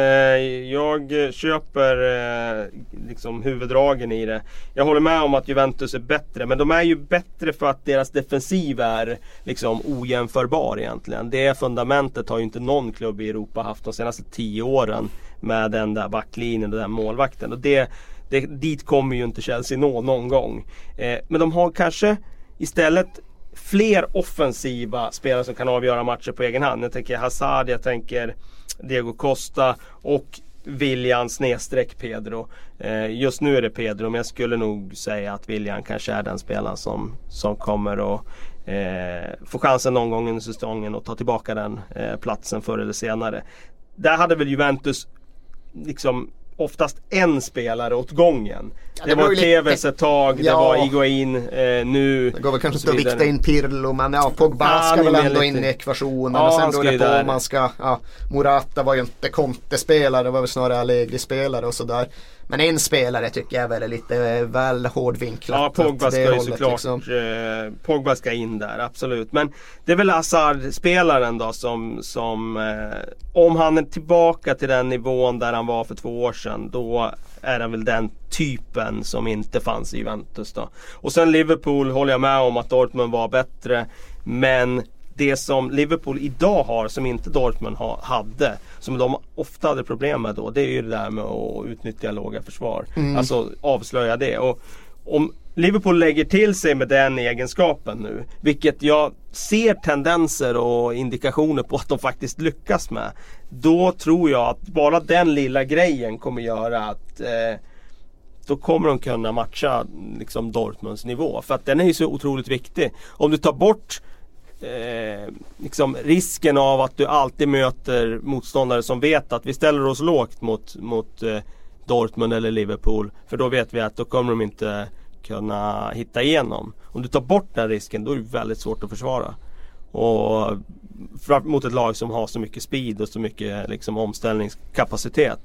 jag köper eh, liksom huvuddragen i det. Jag håller med om att Juventus är bättre. Men de är ju bättre för att deras defensiv är liksom ojämförbar egentligen. Det fundamentet har ju inte någon klubb i Europa haft de senaste tio åren. Med den där backlinjen och den målvakten. Och det, det, dit kommer ju inte Chelsea nå någon gång. Eh, men de har kanske istället fler offensiva spelare som kan avgöra matcher på egen hand. Jag tänker Hazard, jag tänker Diego Costa och William snedstreck Pedro. Eh, just nu är det Pedro men jag skulle nog säga att William kanske är den spelaren som, som kommer att eh, få chansen någon gång under säsongen och ta tillbaka den eh, platsen förr eller senare. Där hade väl Juventus liksom oftast en spelare åt gången. Ja, det, det, var Tevez ett tag, ja. det var Iguain eh, nu. Det går väl kanske inte att vikta in Pirlo men ja, Pogba ja, ska väl ändå in i ekvationen. Ja, och sen beror det på om man ska, ja, Morata var ju inte Conte-spelare, det var väl snarare Allegri-spelare och sådär. Men en spelare tycker jag väl är lite väl hårdvinklat. Ja, Pogba ska ju såklart liksom. eh, Pogba ska in där, absolut. Men det är väl Hazard-spelaren då som, som eh, om han är tillbaka till den nivån där han var för två år sedan. Då är han väl den typen som inte fanns i Juventus då. Och sen Liverpool håller jag med om att Dortmund var bättre. Men det som Liverpool idag har som inte Dortmund ha, hade. Som de ofta hade problem med då. Det är ju det där med att utnyttja låga försvar. Mm. Alltså avslöja det. Och om Liverpool lägger till sig med den egenskapen nu. Vilket jag ser tendenser och indikationer på att de faktiskt lyckas med. Då tror jag att bara den lilla grejen kommer göra att eh, då kommer de kunna matcha liksom Dortmunds nivå. För att den är ju så otroligt viktig. Om du tar bort eh, liksom risken av att du alltid möter motståndare som vet att vi ställer oss lågt mot, mot eh, Dortmund eller Liverpool. För då vet vi att då kommer de inte kunna hitta igenom. Om du tar bort den risken då är det väldigt svårt att försvara. Och mot ett lag som har så mycket speed och så mycket liksom, omställningskapacitet.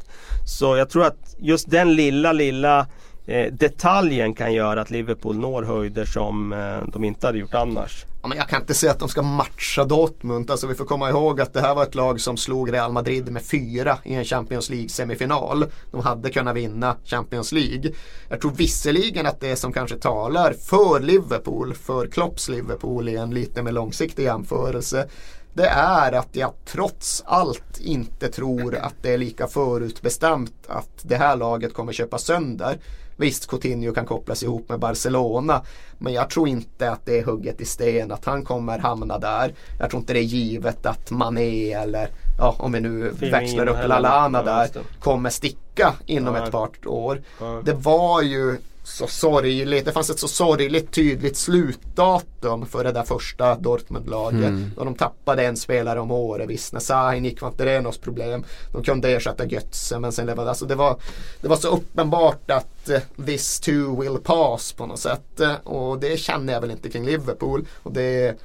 Så jag tror att just den lilla, lilla eh, detaljen kan göra att Liverpool når höjder som eh, de inte hade gjort annars. Ja, men jag kan inte säga att de ska matcha Dortmund. Alltså, vi får komma ihåg att det här var ett lag som slog Real Madrid med fyra i en Champions League semifinal. De hade kunnat vinna Champions League. Jag tror visserligen att det som kanske talar för Liverpool, för Klopps Liverpool i en lite mer långsiktig jämförelse det är att jag trots allt inte tror att det är lika förutbestämt att det här laget kommer köpa sönder. Visst, Coutinho kan kopplas ihop med Barcelona. Men jag tror inte att det är hugget i sten att han kommer hamna där. Jag tror inte det är givet att Mané eller ja, om vi nu växlar upp Lalana där kommer sticka inom ett par år. Det var ju så sorgligt. Det fanns ett så sorgligt tydligt slutdatum för det där första Dortmundlaget. Mm. Och de tappade en spelare om året. Visst, när Sahin gick var inte det något problem. De kunde ersätta Götze men sen levade alltså det var, det var så uppenbart att uh, this too will pass på något sätt. Uh, och det känner jag väl inte kring Liverpool. Och det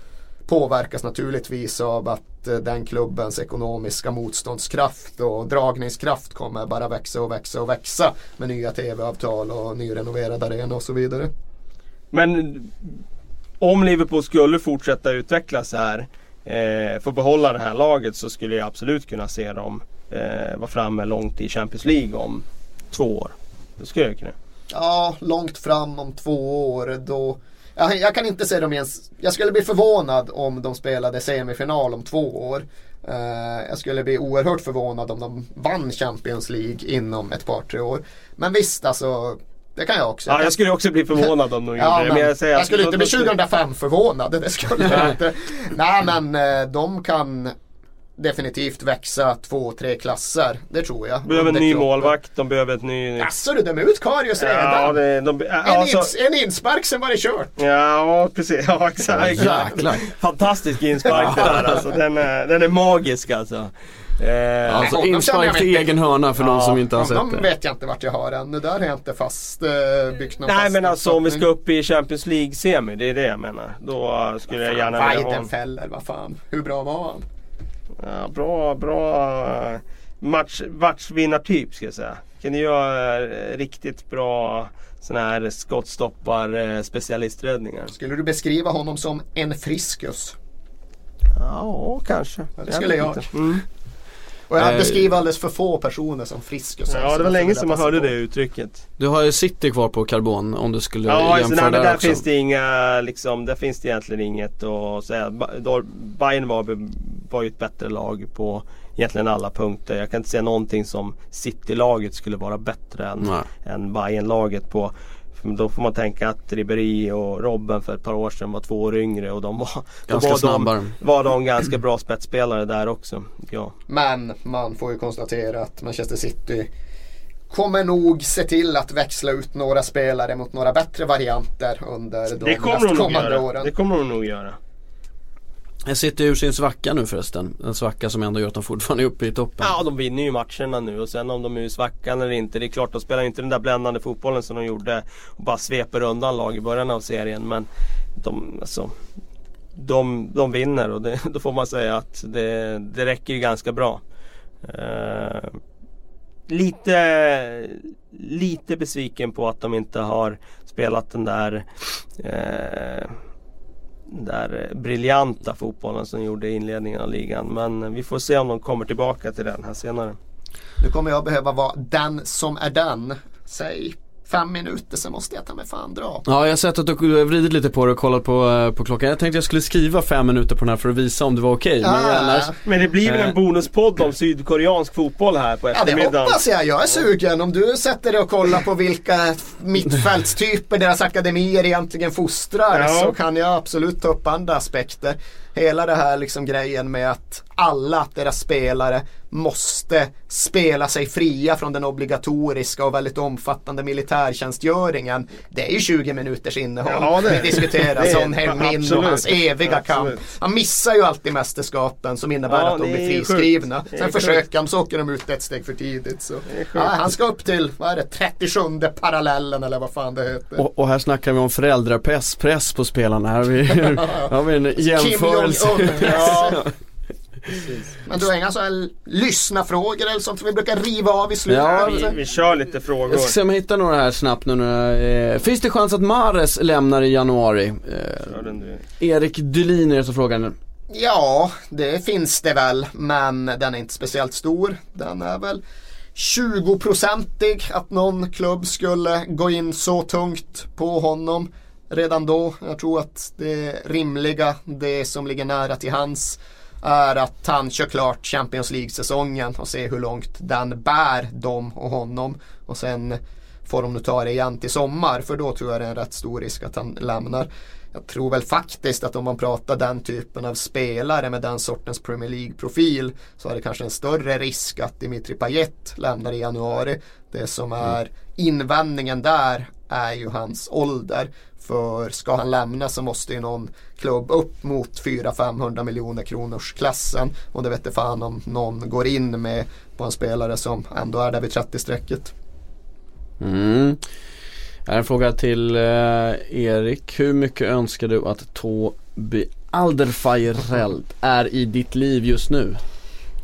påverkas naturligtvis av att eh, den klubbens ekonomiska motståndskraft och dragningskraft kommer bara växa och växa och växa med nya tv-avtal och nyrenoverad arena och så vidare. Men om Liverpool skulle fortsätta utvecklas här eh, få behålla det här laget så skulle jag absolut kunna se dem eh, vara framme långt i Champions League om två år. Det skulle jag kunna. Ja, långt fram om två år. Då jag, kan inte se dem ens. Jag skulle bli förvånad om de spelade semifinal om två år. Uh, jag skulle bli oerhört förvånad om de vann Champions League inom ett par tre år. Men visst alltså. Det kan jag också. Ja, jag skulle också bli förvånad om de [LAUGHS] ja, gjorde det. Men jag, säger, jag skulle inte bli 2005 förvånad. Det skulle jag inte. Nej men uh, de kan definitivt växa två, tre klasser. Det tror jag. De behöver en ny Klopp. målvakt, de behöver ett ny... Jaså du dömer ut Karius redan? Ja, det, de, en, alltså, ins, en inspark sen var det kört. ja, precis. Ja, exakt. Jäklar. Fantastisk inspark det där alltså. Den är, den är magisk alltså. Eh, Alltså inspark till egen hörna för de Ja, som inte har sett det. vet jag inte vart jag har ännu. Där har jag inte fast eh, byggt någon Nej fast men alltså om vi ska upp i Champions League-semi, det är det jag menar. Då skulle jag gärna vilja ha honom. Weidenfeller, vad fan. Hur bra var han? Ja, bra, bra uh, match, matchvinnartyp ska jag säga. Kan du göra uh, riktigt bra sådana här skottstoppar uh, specialisträddningar. Skulle du beskriva honom som en friskus? Ja, kanske. det skulle jag. Mm. Och jag Eh, beskriver alldeles för få personer som friskus. Ja, det var länge sedan man hörde det uttrycket. Du har ju City kvar på Carbon om du skulle Ja, alltså, jämföra nej, där där också. finns det inga, liksom, där finns det egentligen inget att säga. Bayern var, var ju ett bättre lag på egentligen alla punkter. Jag kan inte säga någonting som City-laget skulle vara bättre än, Nej. än Bayern-laget på. För Då får man tänka att Ribéry och Robben för ett par år sedan var två år yngre och de var, Ganska var, snabbare. de, var de ganska bra spetsspelare där också. Ja. Men man får ju konstatera att Manchester City kommer nog se till att växla ut några spelare mot några bättre varianter under de Det kommer de nog nästkommande göra. åren. Det kommer de nog göra. Jag sitter ur sin svacka nu förresten. En svacka som ändå gör att de fortfarande är uppe i toppen. Ja, de vinner ju matcherna nu och sen om de är i svackan eller inte. Det är klart, de spelar inte den där bländande fotbollen som de gjorde och bara sveper undan lag i början av serien. Men de, alltså, de, de vinner och det, [LAUGHS] då får man säga att det, det räcker ju ganska bra. Eh, lite, lite besviken på att de inte har spelat den där eh, där eh, briljanta fotbollen som gjorde i inledningen av ligan. Men eh, vi får se om de kommer tillbaka till den här senare. Nu kommer jag behöva vara den som är den. Säg fem minuter sen måste jag ta mig fan dra. Ja, jag har sett att du har vridit lite på det och kollat på, eh, på klockan. Jag tänkte jag skulle skriva fem minuter på den här för att visa om det var okej. Men Ah. annars, Men det blir väl en Eh. bonuspodd om sydkoreansk fotboll här på Ja det eftermiddagen. hoppas jag. Jag är sugen. Om du sätter dig och kollar på vilka mittfältstyper deras akademier egentligen fostrar Ja. så kan jag absolut ta upp andra aspekter. Hela det här liksom grejen med att alla deras spelare måste spela sig fria från den obligatoriska och väldigt omfattande militärtjänstgöringen. Det är ju 20 minuters innehåll. Ja, det Vi diskuterar Son Heung-Min och hans eviga Absolut. kamp. Han missar ju alltid mästerskapen som innebär Ja, att de blir friskrivna. Sen försöker de så åker de ut ett steg för tidigt. Så. Ja, han ska upp till, vad är det, 37 parallellen eller vad fan det heter. och, och här snackar vi om föräldrapress press på spelarna. Här har vi, [LAUGHS] här har vi en Kim Jong-Un. Ja. Men du har inga sådana här lyssnarfrågor eller sånt som vi brukar riva av i slutet? Ja, Vi, vi kör lite frågor. Jag ska se om jag hittar några här snabbt nu. Några, eh, finns det chans att Mares lämnar i januari? Eh. Erik Dylin är det som frågar nu. Ja, det finns det väl. Men den är inte speciellt stor. Den är väl 20-procentig att någon klubb skulle gå in så tungt på honom redan då. Jag tror att det rimliga, det som ligger nära till hans är att han kör klart Champions League-säsongen och ser hur långt den bär dem och honom. Och sen får de nu ta det igen till sommar för då tror jag det är en rätt stor risk att han lämnar. Jag tror väl faktiskt att om man pratar den typen av spelare med den sortens Premier League-profil så är det kanske en större risk att Dimitri Payet lämnar i januari. Det som är invändningen där är ju hans ålder. För ska han lämna så måste ju någon klubb upp mot 400-500 miljoner kronors klassen. Och det vet inte fan om någon går in med på en spelare som ändå är där vid 30-strecket. Mm. Här är en fråga till eh, Erik. Hur mycket önskar du att Tobi Alderfeireld är i ditt liv just nu?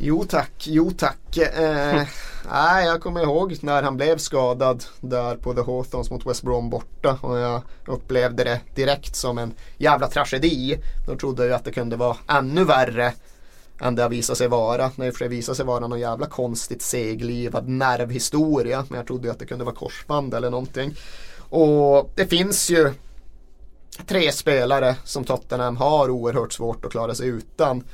Jo tack, jo tack. Eh, [LAUGHS] nej, jag kommer ihåg när han blev skadad där på The Hawthorns mot West Brom borta och jag upplevde det direkt som en jävla tragedi. Då trodde jag att det kunde vara ännu värre än det har visat sig vara. När det visade sig vara någon jävla konstigt seglivad nervhistoria. Men jag trodde att det kunde vara korsband eller någonting. Och det finns ju tre spelare som Tottenham har oerhört svårt att klara sig utan.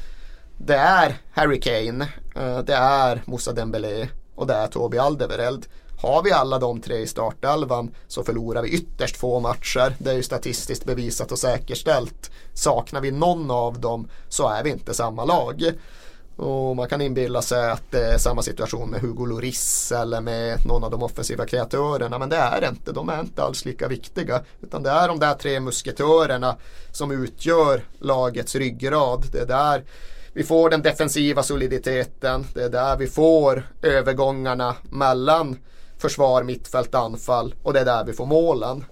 Det är Harry Kane, eh, det är Moussa Dembélé och det är Tobi Alderweireld. Har vi alla de tre i startelvan så förlorar vi ytterst få matcher. Det är ju statistiskt bevisat och säkerställt. Saknar vi någon av dem så är vi inte samma lag. Och man kan inbilla sig att det är samma situation med Hugo Lloris eller med någon av de offensiva kreatörerna. Men det är det inte. De är inte alls lika viktiga. Utan det är de där tre musketörerna som utgör lagets ryggrad. Det är där vi får den defensiva soliditeten. Det är där vi får övergångarna mellan försvar, mittfält, anfall och det är där vi får målen.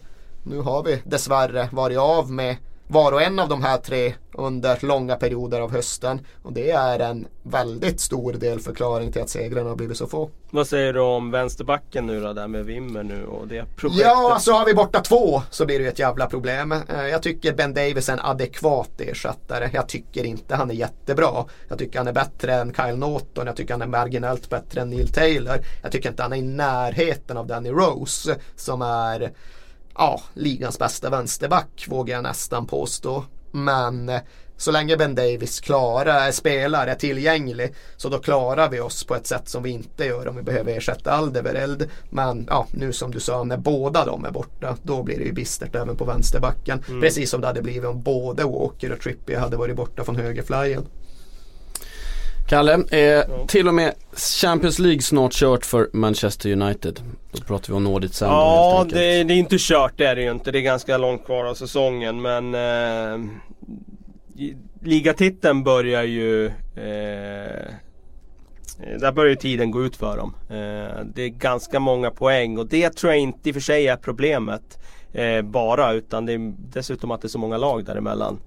Nu har vi dessvärre varit av med var och en av de här tre under långa perioder av hösten. Och det är en väldigt stor del förklaring till att segrarna har blivit så få. Vad säger du om vänsterbacken nu då, där med Wimmer nu och det projektet? Ja, alltså har vi borta två så blir det ju ett jävla problem. Eh, jag tycker Ben Davis är en adekvat ersättare. Jag tycker inte han är jättebra. Jag tycker han är bättre än Kyle Norton. Jag tycker han är marginellt bättre än Neil Taylor. Jag tycker inte han är i närheten av Danny Rose som är ja, ligans bästa vänsterback vågar jag nästan påstå. Men eh, så länge Ben Davis klarar, spelar, är tillgänglig så då klarar vi oss på ett sätt som vi inte gör om vi behöver ersätta Aldevereld. Men ja, nu som du sa, när båda de är borta då blir det ju bistert även på vänsterbacken. Mm. Precis som det hade blivit om både Walker och Trippier hade varit borta från högerflyen. Kalle, eh, till och med Champions League snart kört för Manchester United. Då pratar vi om nå dit sen Ja, det, det, är inte kört det är det ju inte. Det är ganska långt kvar av säsongen men eh, Ligatiteln börjar ju eh, där börjar ju tiden gå ut för dem. Eh, det är ganska många poäng och det tror jag inte i och för sig är problemet. Eh, bara utan det är dessutom att det är så många lag däremellan.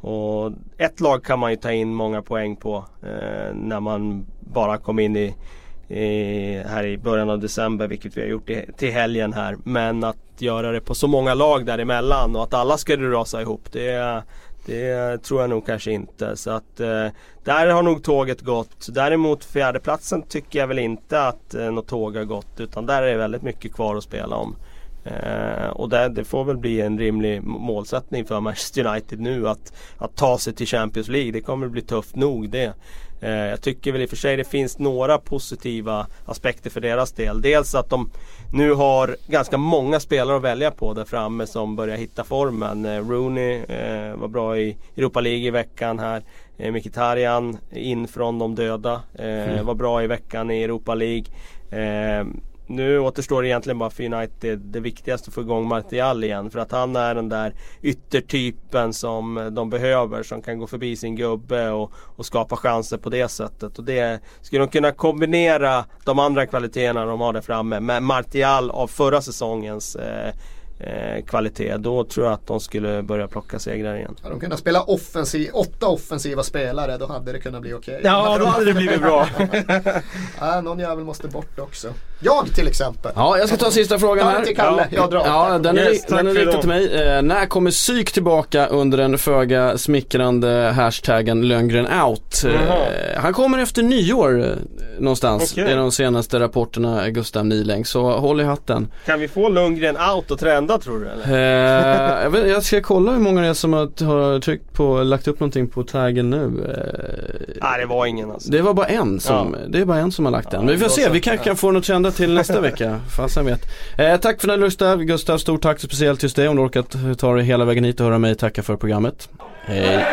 Och ett lag kan man ju ta in många poäng på eh, när man bara kom in i, i, här i början av december vilket vi har gjort i, till helgen här. Men att göra det på så många lag däremellan och att alla skulle rasa ihop det, det tror jag nog kanske inte. Så att eh, där har nog tåget gått. Däremot fjärdeplatsen tycker jag väl inte att eh, något tåg har gått utan där är det väldigt mycket kvar att spela om. Eh, och det, det, får väl bli en rimlig målsättning för Manchester United nu att, att ta sig till Champions League. Det kommer bli tufft nog det. Eh, jag tycker väl i och för sig det finns några positiva aspekter för deras del. Dels att de nu har ganska många spelare att välja på där framme som börjar hitta formen. Eh, Rooney eh, var bra i Europa League i veckan här. Eh, Mkhitaryan in från de döda. Eh, mm. Var bra i veckan i Europa League. Nu återstår det egentligen bara för United det viktigaste att få igång Martial igen. För att han är den där yttertypen som de behöver. Som kan gå förbi sin gubbe och, och skapa chanser på det sättet. Och det skulle de kunna kombinera de andra kvaliteterna de har där framme med Martial av förra säsongens eh, eh, kvalitet. Då tror jag att de skulle börja plocka segrar igen. Hade de kunnat spela offensiv, åtta offensiva spelare då hade det kunnat bli okej. Okay. Ja, då hade det blivit bra. [LAUGHS] ja, någon jävel måste bort också. Jag till exempel. Ja, jag ska ta sista frågan här. till Kalle, ja. jag drar. Ja, den är, yes, den är riktad till mig. Eh, när kommer psyk tillbaka under den föga smickrande hashtaggen Lönngren out? Eh, han kommer efter nyår eh, någonstans. Okay. Det är de senaste rapporterna Gustav Niläng. Så håll i hatten. Kan vi få Lundgren out och trenda tror du eller? Eh, jag, vet, jag, ska kolla hur många det är som har, har tryckt på, lagt upp någonting på taggen nu. Eh, Nej det var ingen alltså. Det var bara en som, ja. det är bara en som har lagt den. Men vi får se, vi kanske kan få något trenda till nästa [LAUGHS] vecka. Fasen vet. Eh, tack för den Gustav. Gustav, stort tack speciellt just dig om du orkat ta dig hela vägen hit och höra mig tacka för programmet. Hej.